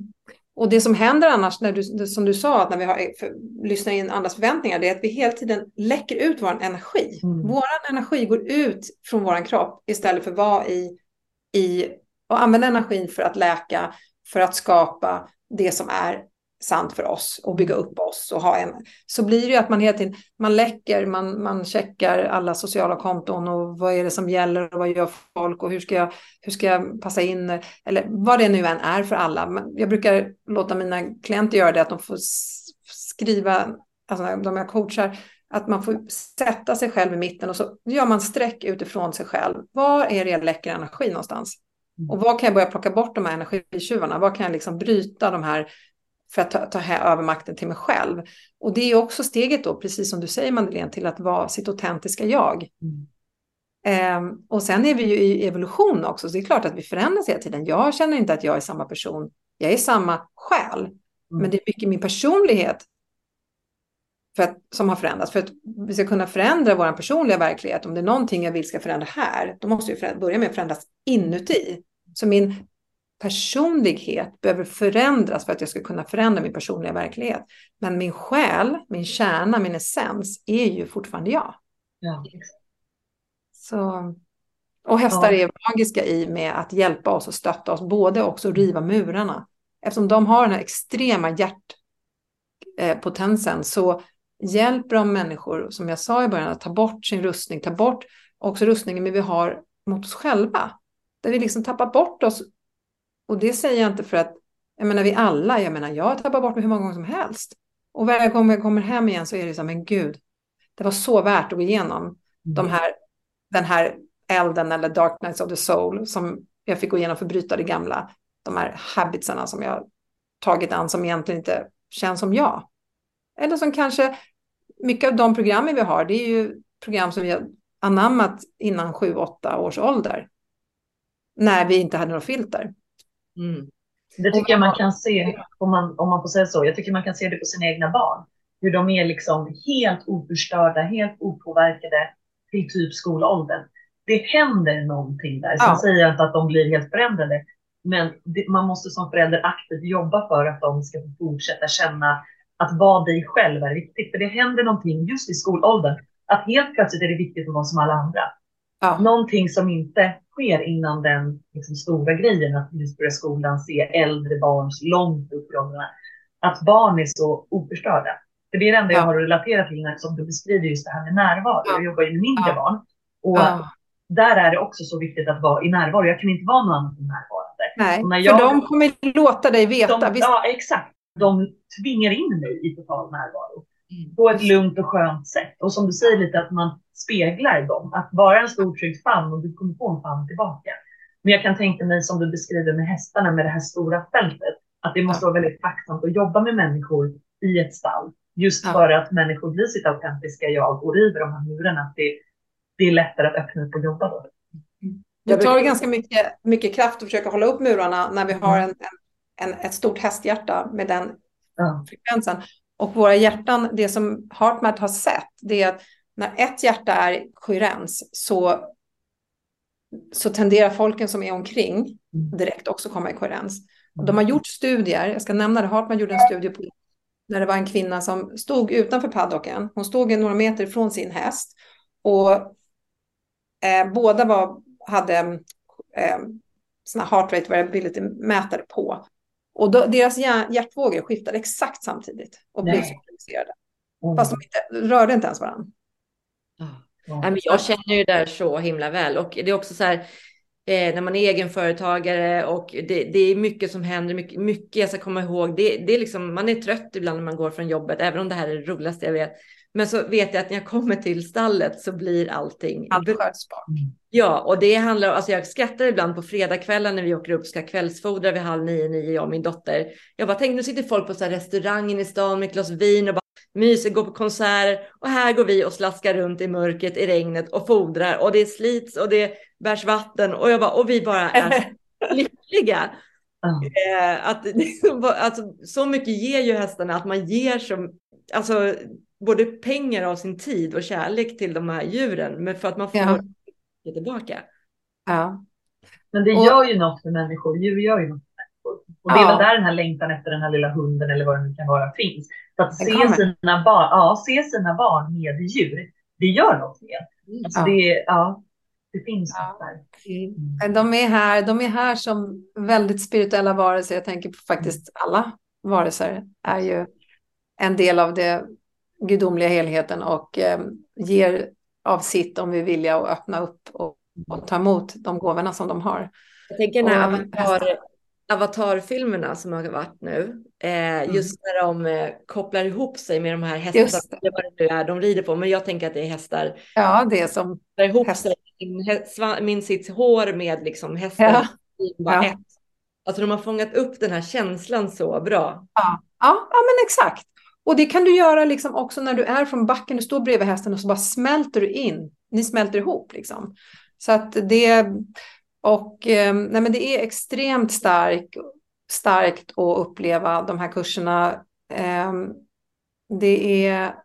Och det som händer annars, när du, som du sa, att när vi har, för, lyssnar in andras förväntningar, det är att vi hela tiden läcker ut vår energi. Mm. Vår energi går ut från vår kropp istället för att vara i, i och använda energin för att läka, för att skapa det som är sant för oss och bygga upp oss och ha en, så blir det ju att man hela tiden, man läcker, man, man checkar alla sociala konton och vad är det som gäller och vad gör folk och hur ska jag, hur ska jag passa in, eller vad det nu än är för alla. Jag brukar låta mina klienter göra det, att de får skriva, alltså de jag coachar, att man får sätta sig själv i mitten och så gör man streck utifrån sig själv. Var är det jag läcker energi någonstans? Mm. Och var kan jag börja plocka bort de här energitjuvarna? Var kan jag liksom bryta de här för att ta, ta över makten till mig själv? Och det är också steget då, precis som du säger Madeleine, till att vara sitt autentiska jag. Mm. Um, och sen är vi ju i evolution också, så det är klart att vi förändras hela tiden. Jag känner inte att jag är samma person, jag är samma själ. Mm. Men det är mycket min personlighet för att, som har förändrats. För att vi ska kunna förändra vår personliga verklighet, om det är någonting jag vill ska förändra här, då måste vi börja med att förändras inuti. Så min personlighet behöver förändras för att jag ska kunna förändra min personliga verklighet. Men min själ, min kärna, min essens är ju fortfarande jag. Ja. Så, och hästar ja. är magiska i med att hjälpa oss och stötta oss, både också riva murarna. Eftersom de har den här extrema hjärtpotensen så hjälper de människor, som jag sa i början, att ta bort sin rustning, ta bort också rustningen vi har mot oss själva. Där vi liksom tappar bort oss. Och det säger jag inte för att, jag menar vi alla, jag menar jag tappar bort mig hur många gånger som helst. Och varje gång jag kommer hem igen så är det så men gud, det var så värt att gå igenom mm. de här, den här elden eller dark nights of the soul som jag fick gå igenom för att bryta det gamla. De här habitsarna som jag tagit an som egentligen inte känns som jag. Eller som kanske, mycket av de programmen vi har, det är ju program som vi har anammat innan 7-8 års ålder. När vi inte hade några filter. Mm. Det tycker jag man kan se, om man, om man får säga så, jag tycker man kan se det på sina egna barn. Hur de är liksom helt oförstörda, helt opåverkade till typ skolåldern. Det händer någonting där. Sen ja. säger jag inte att de blir helt förändrade, men det, man måste som förälder aktivt jobba för att de ska fortsätta känna att vara dig själv är viktigt. För det händer någonting just i skolåldern. Att helt plötsligt är det viktigt att vara som alla andra. Ja. Någonting som inte sker innan den liksom, stora grejen att just börja skolan se äldre barn långt upp i åldrarna. Att barn är så oförstörda. För det är det enda ja. jag har relaterat till när som du beskriver just det här med närvaro. Ja. Jag jobbar ju med mindre barn. Och där är det också så viktigt att vara i närvaro. Jag kan inte vara någon annan än närvarande. Nej, för de kommer låta dig veta. De, ja, exakt de tvingar in mig i total närvaro mm. på ett lugnt och skönt sätt. Och som du säger lite att man speglar dem, att vara en stor trygg famn och du kommer få en famn tillbaka. Men jag kan tänka mig som du beskriver med hästarna med det här stora fältet, att det måste ja. vara väldigt tacksamt att jobba med människor i ett stall. Just ja. för att människor blir sitt autentiska jag och river de här murarna. Att det, det är lättare att öppna upp och jobba då. Mm. Det tar ganska mycket, mycket kraft att försöka hålla upp murarna när vi har en, en en, ett stort hästhjärta med den ja. frekvensen. Och våra hjärtan, det som HeartMath har sett, det är att när ett hjärta är koherens så, så tenderar folken som är omkring mm. direkt också komma i koherens. De har gjort studier, jag ska nämna det, HeartMath gjorde en studie på när det var en kvinna som stod utanför paddocken. Hon stod några meter ifrån sin häst och eh, båda var, hade eh, såna heart rate variability mätare på. Och då, deras hjärtvågor skiftade exakt samtidigt och blev synkroniserade. Mm. Fast de inte, rörde inte ens varandra. Ja. jag känner ju det där så himla väl och det är också så här eh, när man är egenföretagare och det, det, är mycket som händer, mycket, mycket jag ska komma ihåg. Det, det är liksom, man är trött ibland när man går från jobbet, även om det här är det roligaste jag vet. Men så vet jag att när jag kommer till stallet så blir allting... Allt skötsbart. Mm. Ja, och det handlar alltså jag skrattar ibland på fredagskvällen när vi åker upp och ska kvällsfodra vid halv nio, nio, jag och min dotter. Jag bara tänk nu sitter folk på så här restaurangen i stan med ett glas vin och bara myser, går på konserter och här går vi och slaskar runt i mörkret, i regnet och fodrar och det slits och det bärs vatten och jag bara, och vi bara är (laughs) lyckliga. Mm. att, (laughs) alltså, så mycket ger ju hästarna att man ger som, alltså både pengar av sin tid och kärlek till de här djuren, men för att man får ja. tillbaka. Ja. Men det gör ju något för människor, djur gör ju något för människor. Och det är väl där den här längtan efter den här lilla hunden eller vad det nu kan vara finns. För att se sina, barn, ja, se sina barn med djur, det gör något med. Alltså ja. Det, ja, det finns ja. där. Mm. De, är här, de är här som väldigt spirituella varelser. Jag tänker på faktiskt alla varelser är ju en del av det gudomliga helheten och eh, ger av sitt om vi vill och öppna upp och, och, ta emot de gåvorna som de har. Jag tänker när avatar, avatarfilmerna som har varit nu, eh, mm. just när de eh, kopplar ihop sig med de här hästarna, det. vad det är de rider på, men jag tänker att det är hästar. Ja, det är som ihop häst. sig, min, min sitt hår med liksom hästen. Ja. Ja. Alltså de har fångat upp den här känslan så bra. Ja, ja, ja men exakt. Och det kan du göra liksom också när du är från backen, du står bredvid hästen och så bara smälter du in. Ni smälter ihop liksom. Så att det, och ehm, nej men det är extremt stark, starkt att uppleva de här kurserna. Ehm, det är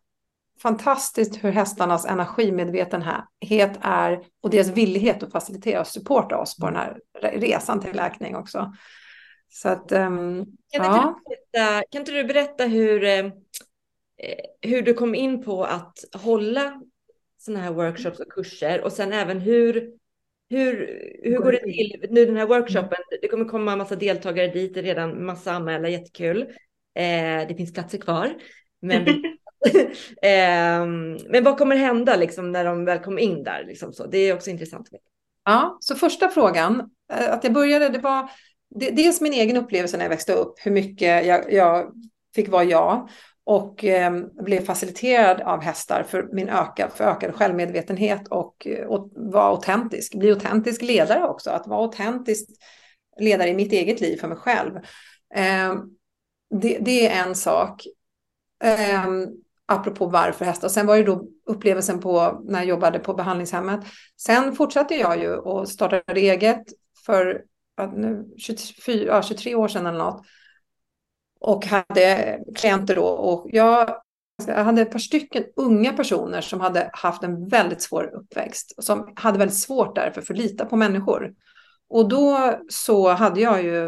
fantastiskt hur hästarnas energimedvetenhet är och deras villighet att facilitera och supporta oss på den här resan till läkning också. Så att, um, kan, ja. inte berätta, kan inte du berätta hur, eh, hur du kom in på att hålla sådana här workshops och kurser och sen även hur, hur, hur går det till nu den här workshopen? Det kommer komma en massa deltagare dit, det är redan massa anmälda, jättekul. Eh, det finns platser kvar. Men, (laughs) (laughs) eh, men vad kommer hända liksom, när de väl kommer in där? Liksom så? Det är också intressant. Ja, så första frågan, eh, att jag började, det var dels min egen upplevelse när jag växte upp, hur mycket jag, jag fick vara jag och eh, blev faciliterad av hästar för min ökad, för ökad självmedvetenhet och, eh, och vara autentisk, bli autentisk ledare också, att vara autentisk ledare i mitt eget liv för mig själv. Eh, det, det, är en sak. Eh, apropå varför hästar. Sen var det då upplevelsen på när jag jobbade på behandlingshemmet. Sen fortsatte jag ju och startade eget för nu, 24, ja, 23 år sedan eller något. Och hade klienter då. Och jag, jag hade ett par stycken unga personer som hade haft en väldigt svår uppväxt. Som hade väldigt svårt därför för att lita på människor. Och då så hade jag ju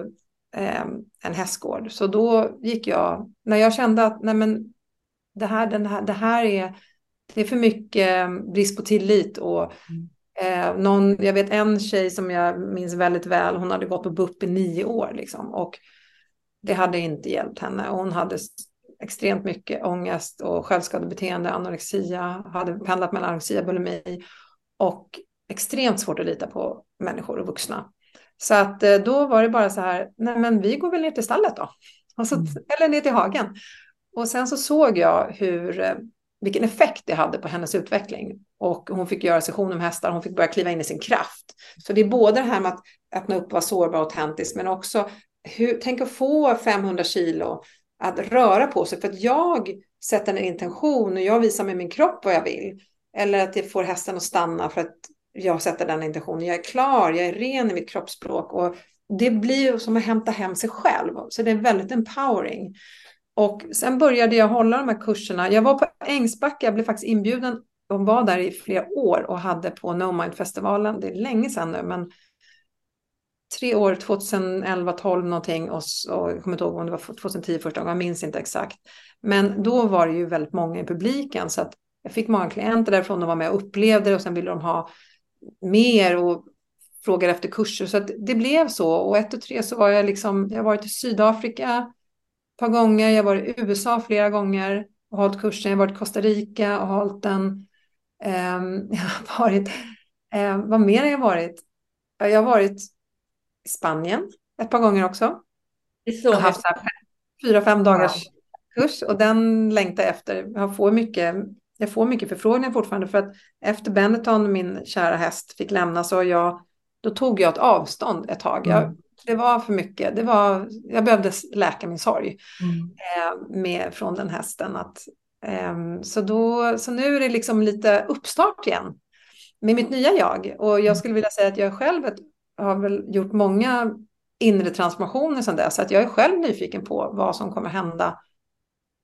eh, en hästgård. Så då gick jag, när jag kände att nej men, det, här, den här, det här är, det är för mycket eh, brist på tillit och mm. Eh, någon, jag vet en tjej som jag minns väldigt väl, hon hade gått på BUP i nio år liksom, och det hade inte hjälpt henne. Hon hade extremt mycket ångest och självskadebeteende, anorexia, hade pendlat mellan anorexia och bulimi och extremt svårt att lita på människor och vuxna. Så att eh, då var det bara så här, nej men vi går väl ner till stallet då. Så, mm. Eller ner till hagen. Och sen så såg jag hur eh, vilken effekt det hade på hennes utveckling. Och hon fick göra session om hästar, hon fick börja kliva in i sin kraft. Så det är både det här med att öppna upp och vara sårbar och autentisk, men också hur, tänk att få 500 kilo att röra på sig. För att jag sätter en intention och jag visar med min kropp vad jag vill. Eller att jag får hästen att stanna för att jag sätter den intentionen. Jag är klar, jag är ren i mitt kroppsspråk. Och det blir som att hämta hem sig själv. Så det är väldigt empowering. Och sen började jag hålla de här kurserna. Jag var på Ängsbacka, jag blev faktiskt inbjuden de var där i flera år och hade på No Mind-festivalen. Det är länge sedan nu, men tre år, 2011, 12 någonting och, och jag kommer inte ihåg om det var 2010 första gången, jag minns inte exakt. Men då var det ju väldigt många i publiken så att jag fick många klienter därifrån, de var med och upplevde det och sen ville de ha mer och frågade efter kurser. Så att det blev så och ett och tre så var jag liksom, jag har varit i Sydafrika, ett par gånger. Jag har varit i USA flera gånger och hållit kursen. Jag har varit i Costa Rica och hållit den. Um, (laughs) jag har varit, um, vad mer har jag varit? Jag har varit i Spanien ett par gånger också. Jag har haft fyra, fem dagars wow. kurs och den längtar jag efter. Jag får mycket, jag får mycket förfrågningar fortfarande för att efter Benetton, min kära häst, fick lämna så jag, då tog jag ett avstånd ett tag. Jag mm det var för mycket. Det var, jag behövde läka min sorg mm. eh, med, från den hästen. Att, Ehm, så, då, så nu är det liksom lite uppstart igen med mitt nya jag. Och jag skulle vilja säga att jag själv har väl gjort många inre transformationer sedan dess. Så att jag är själv nyfiken på vad som kommer hända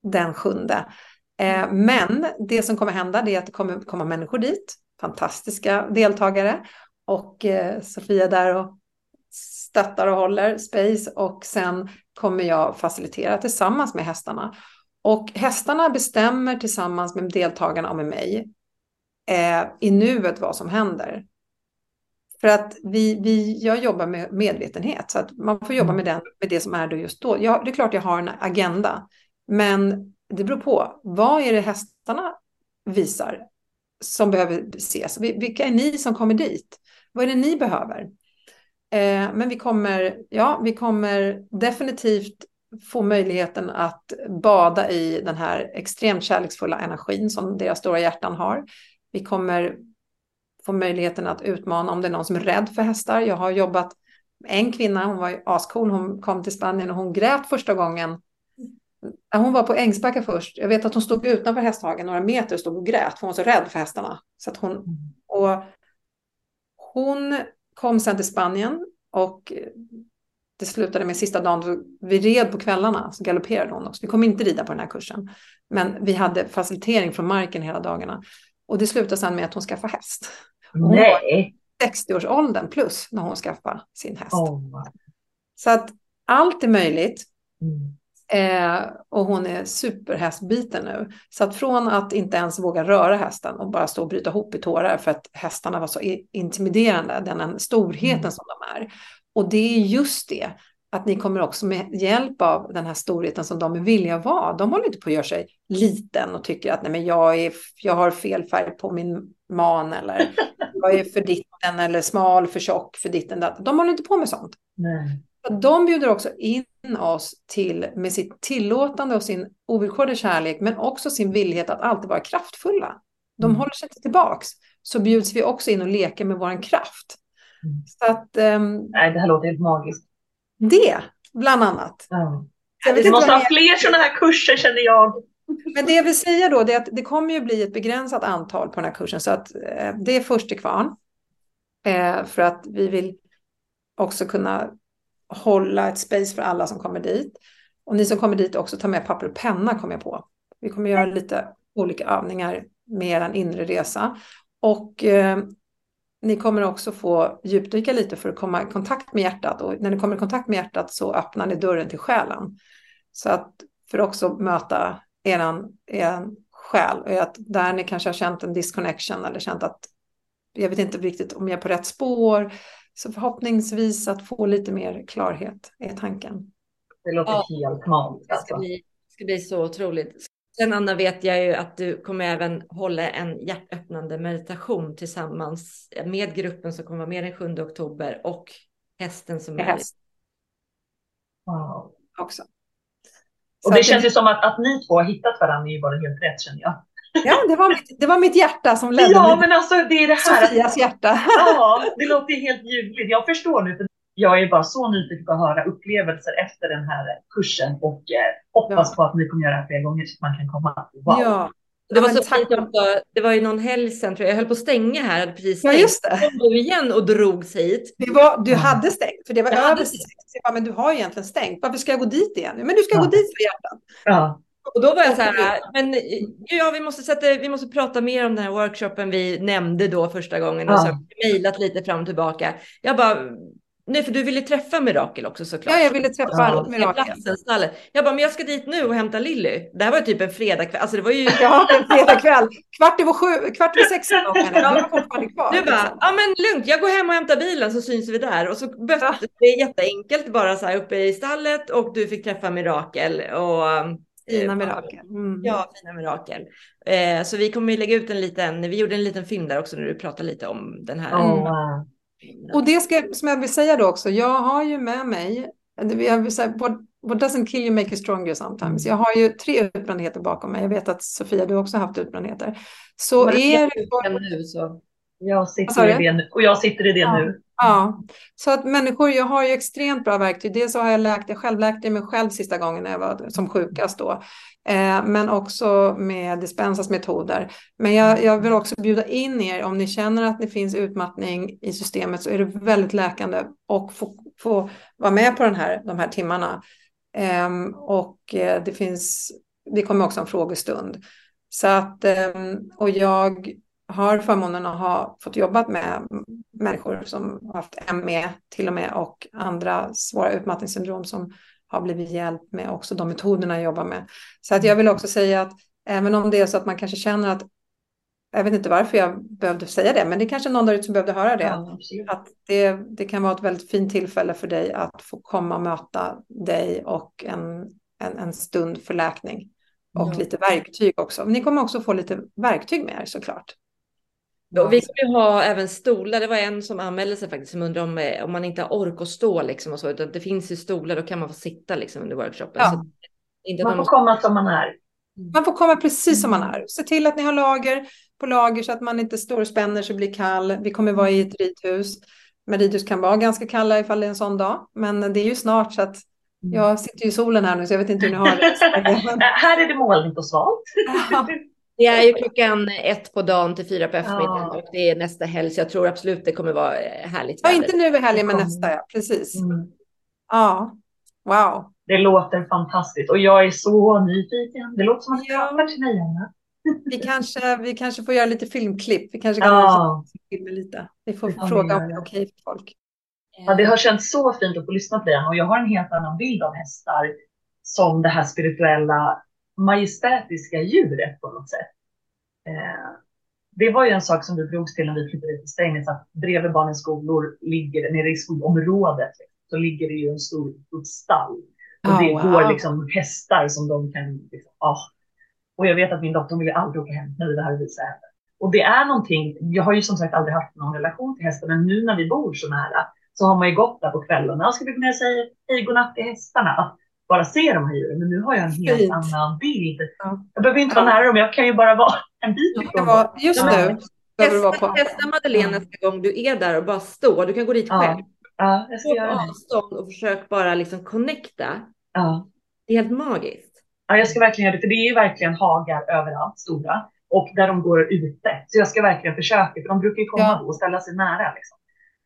den sjunde. Ehm, men det som kommer hända är att det kommer komma människor dit, fantastiska deltagare. Och eh, Sofia där och stöttar och håller space och sen kommer jag facilitera tillsammans med hästarna. Och hästarna bestämmer tillsammans med deltagarna och med mig eh, i nuet vad som händer. För att vi, vi, jag jobbar med medvetenhet, så att man får jobba mm. med, den, med det som är då just då. Jag, det är klart jag har en agenda, men det beror på. Vad är det hästarna visar som behöver ses? Vilka är ni som kommer dit? Vad är det ni behöver? Eh, men vi kommer, ja, vi kommer definitivt få möjligheten att bada i den här extremt kärleksfulla energin som deras stora hjärtan har. Vi kommer få möjligheten att utmana om det är någon som är rädd för hästar. Jag har jobbat med en kvinna, hon var ascool, hon kom till Spanien och hon grät första gången. Hon var på Ängsbacka först. Jag vet att hon stod utanför hästhagen några meter och stod och grät för hon var så rädd för hästarna. Så hon, och hon kom sen till Spanien och det slutade med sista dagen, vi red på kvällarna, så galopperade hon också. Vi kom inte rida på den här kursen, men vi hade facilitering från marken hela dagarna. Och det slutade sen med att hon skaffade häst. Hon Nej. 60-årsåldern plus när hon skaffade sin häst. Oh. Så att allt är möjligt. Mm. Eh, och hon är superhästbiten nu. Så att från att inte ens våga röra hästen och bara stå och bryta ihop i tårar för att hästarna var så intimiderande, den storheten mm. som de är. Och det är just det, att ni kommer också med hjälp av den här storheten som de är villiga att vara. De håller inte på att göra sig liten och tycker att nej, men jag, är, jag har fel färg på min man eller (laughs) jag är för ditten eller smal, för tjock, för ditten. De håller inte på med sånt. Nej. De bjuder också in oss till med sitt tillåtande och sin ovillkorliga kärlek, men också sin villighet att alltid vara kraftfulla. De mm. håller sig inte tillbaks. Så bjuds vi också in och leker med vår kraft. Mm. Så att, um, Nej, det här låter helt magiskt. Det, bland annat. Ja. Vi måste ha fler sådana här kurser känner jag. Men det jag vill säga då är att det kommer ju bli ett begränsat antal på den här kursen. Så att eh, det är först till kvarn. Eh, för att vi vill också kunna hålla ett space för alla som kommer dit. Och ni som kommer dit också ta med papper och penna kommer jag på. Vi kommer göra lite olika övningar med er inre resa. Och eh, ni kommer också få djupdyka lite för att komma i kontakt med hjärtat. Och när ni kommer i kontakt med hjärtat så öppnar ni dörren till själen. Så att för också möta eran, eran själ. Och att där ni kanske har känt en disconnection eller känt att jag vet inte riktigt om jag är på rätt spår. Så förhoppningsvis att få lite mer klarhet är tanken. Det låter ja, helt magiskt. Alltså. Det ska, bli, det ska bli så otroligt. Sen Anna vet jag ju att du kommer även hålla en hjärtöppnande meditation tillsammans med gruppen som kommer vara med den 7 oktober och hästen som är häst. Wow. Också. Och det känns ju som att, att ni två har hittat varandra är ju bara helt rätt känner jag. Ja, det var mitt, det var mitt hjärta som ledde Ja, men alltså det är det här. Sofias hjärta. Ja, det låter helt ljuvligt. Jag förstår nu, för jag är bara så nyfiken på att höra upplevelser efter den här kursen och eh, hoppas ja. på att ni kommer göra det fler gånger så att man kan komma. Wow. Ja. Det var, ja, så fint också, det var ju någon helg sen tror jag, jag höll på att stänga här, hade precis stängt. Ja, just det. Kom du igen och drogs hit. Det var, du hade stängt, för det var över sex. Men du har egentligen stängt, varför ska jag gå dit igen? Men du ska ja. gå dit för hjärtat. Ja. Och då var jag så här, men ja, vi måste, sätta, vi måste prata mer om den här workshopen vi nämnde då första gången. Och så har mejlat lite fram och tillbaka. Jag bara, Nej, för du ville träffa Mirakel också såklart. Ja, jag ville träffa ja, Mirakel. Platsen, Jag bara, men jag ska dit nu och hämta Lilly. Det här var typ en fredagkväll. Alltså det var ju... (laughs) Ja, en fredagkväll. Kvart över sju, kvart över sex ja. (laughs) kvar. Du bara, ja men lugnt, jag går hem och hämtar bilen så syns vi där. Och så bötte ja. det jätteenkelt bara så här uppe i stallet och du fick träffa Mirakel. Och, eh, Fina mirakel. Mm. Ja, fina mirakel. Eh, så vi kommer ju lägga ut en liten, vi gjorde en liten film där också när du pratade lite om den här. Oh, och det ska, som jag vill säga då också, jag har ju med mig, jag vill säga, what, what doesn't kill you make you stronger sometimes. Jag har ju tre utbrändheter bakom mig. Jag vet att Sofia, du också har haft utbrändheter. Så är det... Nu, så. Jag sitter i det nu, och jag sitter i det ja. nu. Ja, så att människor, jag har ju extremt bra verktyg. Dels så har jag läkt, jag själv läkte mig själv sista gången när jag var som sjukast då. Eh, men också med dispensas metoder. Men jag, jag, vill också bjuda in er, om ni känner att det finns utmattning i systemet så är det väldigt läkande och få, få vara med på den här, de här timmarna. Ehm, eh, och det finns, det kommer också en frågestund. Så att, ehm, och jag har förmånen att ha fått jobba med människor som har haft ME till och med och andra svåra utmattningssyndrom som har blivit hjälpt med också de metoderna jag jobbar med. Så att jag vill också säga att även om det är så att man kanske känner att jag vet inte varför jag behövde säga det, men det är kanske någon där ute som behövde höra det. Ja, att det, det kan vara ett väldigt fint tillfälle för dig att få komma och möta dig och en, en, en stund för läkning. Och ja. lite verktyg också. Men ni kommer också få lite verktyg med er såklart. Och vi kommer ha även stolar. Det var en som anmälde sig faktiskt som undrade om, eh, om man inte har ork att stå liksom och så. Utan det finns ju stolar, då kan man få sitta liksom under workshopen. Ja. Så man får måste... komma som man är. Man får komma precis som man är. Se till att ni har lager på lager så att man inte står och spänner sig och blir kall. Vi kommer vara i ett ridhus. Men ridhus kan vara ganska kalla ifall det är en sån dag. Men det är ju snart så att mm. jag sitter ju i solen här nu så jag vet inte hur ni har det. (laughs) här är det molnigt och svalt. Det är ju klockan ett på dagen till fyra på eftermiddagen ja. och det är nästa helg så jag tror absolut det kommer vara eh, härligt. Ja, inte nu i helgen men nästa, ja. Precis. Mm. Ja, wow. Det låter fantastiskt och jag är så nyfiken. Det låter som att jag pratar till mig, Anna. Vi kanske, vi kanske får göra lite filmklipp. Vi kanske kan ja. filma lite. Vi får ja, fråga om det är okej för folk. Ja, det har känts så fint att få lyssna på dig och jag har en helt annan bild av hästar som det här spirituella majestätiska djuret på något sätt. Eh, det var ju en sak som vi drogs till när vi flyttade till Strängnäs, att bredvid barnens skolor ligger, nere i skolområdet, så ligger det ju en stor stall. Och oh, det wow. går liksom hästar som de kan, liksom, oh. Och jag vet att min dotter vill aldrig åka hem när vi var här och visa henne. Och det är någonting, jag har ju som sagt aldrig haft någon relation till hästar, men nu när vi bor så nära så har man ju gått där på kvällen. Ska vi kunna säga hej godnatt till hästarna? Bara se de här djuren, men nu har jag en helt Fint. annan bild. Ja. Jag behöver inte vara nära dem, jag kan ju bara vara en bit ifrån dem. Just nu. Testa, testa Madeleine nästa gång du är där och bara stå. Du kan gå dit ja. själv. Ja, jag ska göra avstånd och försök bara liksom connecta. Ja. Det är helt magiskt. Ja, jag ska verkligen göra det, för det är ju verkligen hagar överallt, stora, och där de går ute. Så jag ska verkligen försöka, för de brukar ju komma ja. och ställa sig nära. Liksom.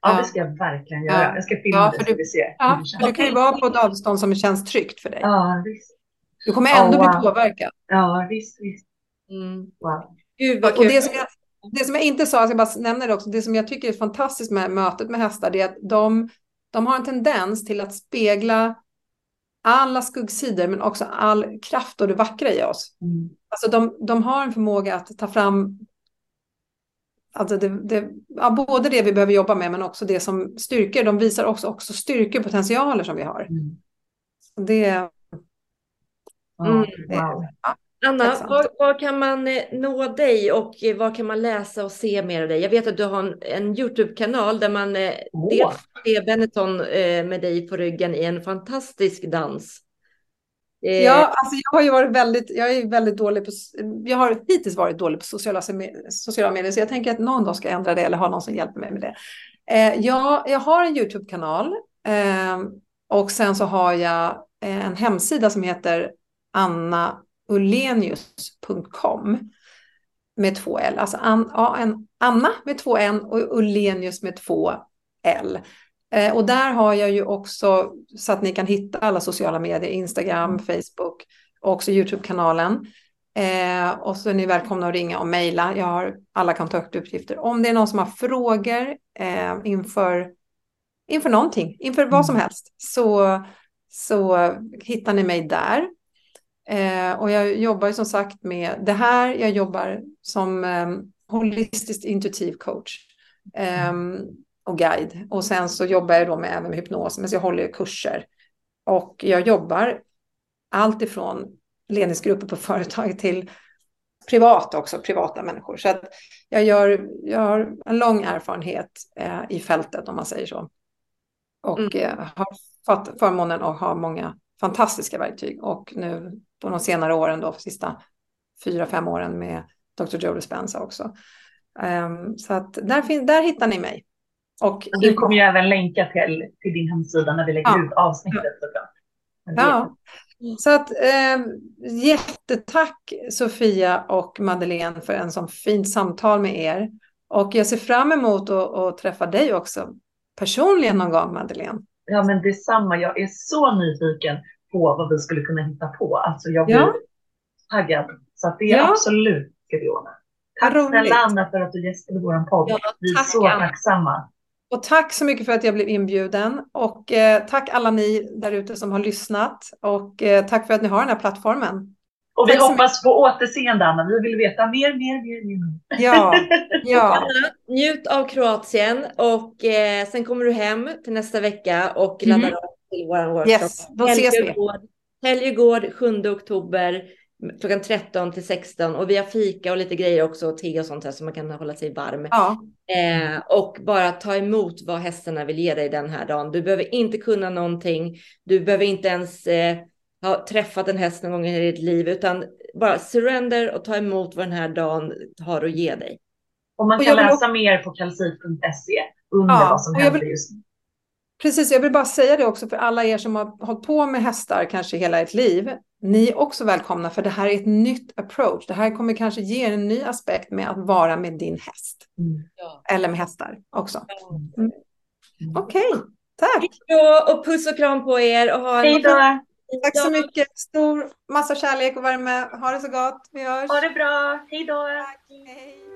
Ja, det ska jag verkligen göra. Ja. Jag ska filma ja, det så vi ser. Ja, för du kan ju vara på ett avstånd som känns tryggt för dig. Ja, visst. Du kommer ändå oh, wow. bli påverkad. Ja, visst, visst. Mm. Wow. Gud, vad kul. Och det, som jag, det som jag inte sa, jag ska bara nämna det också, det som jag tycker är fantastiskt med mötet med hästar, det är att de, de har en tendens till att spegla alla skuggsidor, men också all kraft och det vackra i oss. Mm. Alltså de, de har en förmåga att ta fram Alltså det, det, ja, både det vi behöver jobba med men också det som styrkor. De visar också, också styrkor, potentialer som vi har. Mm. Det, mm, wow. ja, Anna, var, var, kan man eh, nå dig och var kan man läsa och se mer av dig? Jag vet att du har en, en Youtube-kanal där man oh. dels ser Benetton eh, med dig på ryggen i en fantastisk dans. Eh, ja, alltså jag har ju varit väldigt, jag är väldigt dålig på, jag har hittills varit dålig på sociala, sociala medier, så jag tänker att någon dag ska jag ändra det eller ha någon som hjälper mig med det. Eh, jag, jag har en YouTube-kanal eh, och sen så har jag eh, en hemsida som heter annaulenius.com med två L, alltså an, an, Anna med två N och Ullenius med två L. Eh, och där har jag ju också så att ni kan hitta alla sociala medier, Instagram, mm. Facebook och också YouTube-kanalen. Eh, och så är ni välkomna att ringa och mejla. Jag har alla kontaktuppgifter. Om det är någon som har frågor eh, inför, inför någonting, inför vad som mm. helst, så, så hittar ni mig där. Eh, och jag jobbar ju som sagt med det här. Jag jobbar som eh, holistiskt intuitiv coach. Och guide. Och sen så jobbar jag då med, även med hypnos, men så jag håller kurser. Och jag jobbar allt ifrån ledningsgrupper på (laughs) företag till privat också, privata människor. Så att jag, gör, jag har en lång erfarenhet eh, i fältet om man säger så. Och mm. eh, har fått förmånen att ha många fantastiska verktyg. Och nu på de senare åren, då, sista fyra, fem åren med Dr. Joe Dispenza också. Um, så att där, där hittar ni mig. Och du kommer ju även länka till, till din hemsida när vi lägger ja. ut avsnittet såklart. Ja, så att eh, jättetack Sofia och Madeleine för en sån fint samtal med er. Och jag ser fram emot att, att träffa dig också personligen någon gång Madeleine. Ja men detsamma, jag är så nyfiken på vad vi skulle kunna hitta på. Alltså jag blir ja. taggad. Så att det är ja. absolut ska vi ordna. Tack snälla Anna för att du gästade vår podd. Ja, vi är så tacksamma. Och tack så mycket för att jag blev inbjuden. Och eh, tack alla ni där ute som har lyssnat. Och eh, tack för att ni har den här plattformen. Och vi hoppas på återseende, Anna. Vi vill veta mer, mer, mer, mer. Ja, ja. (laughs) Anna, njut av Kroatien och eh, sen kommer du hem till nästa vecka och laddar mm. upp till vår workshop. Yes, då ses vi. Helgegård 7 oktober klockan 13 till 16 och vi har fika och lite grejer också och te och sånt här så man kan hålla sig varm. Ja. Eh, och bara ta emot vad hästarna vill ge dig den här dagen. Du behöver inte kunna någonting. Du behöver inte ens eh, ha träffat en häst någon gång i ditt liv utan bara surrender och ta emot vad den här dagen har att ge dig. Och man kan och läsa mer på kalsit.se under ja, vad som händer just nu. Precis, jag vill bara säga det också för alla er som har hållit på med hästar kanske hela ert liv. Ni är också välkomna för det här är ett nytt approach. Det här kommer kanske ge en ny aspekt med att vara med din häst. Mm. Eller med hästar också. Mm. Okej, okay, tack. Och puss och kram på er. Och ha Hej då. Tack så mycket. Stor massa kärlek och värme. Ha det så gott. Vi hörs. Ha det bra. Hej då. Tack. Hej.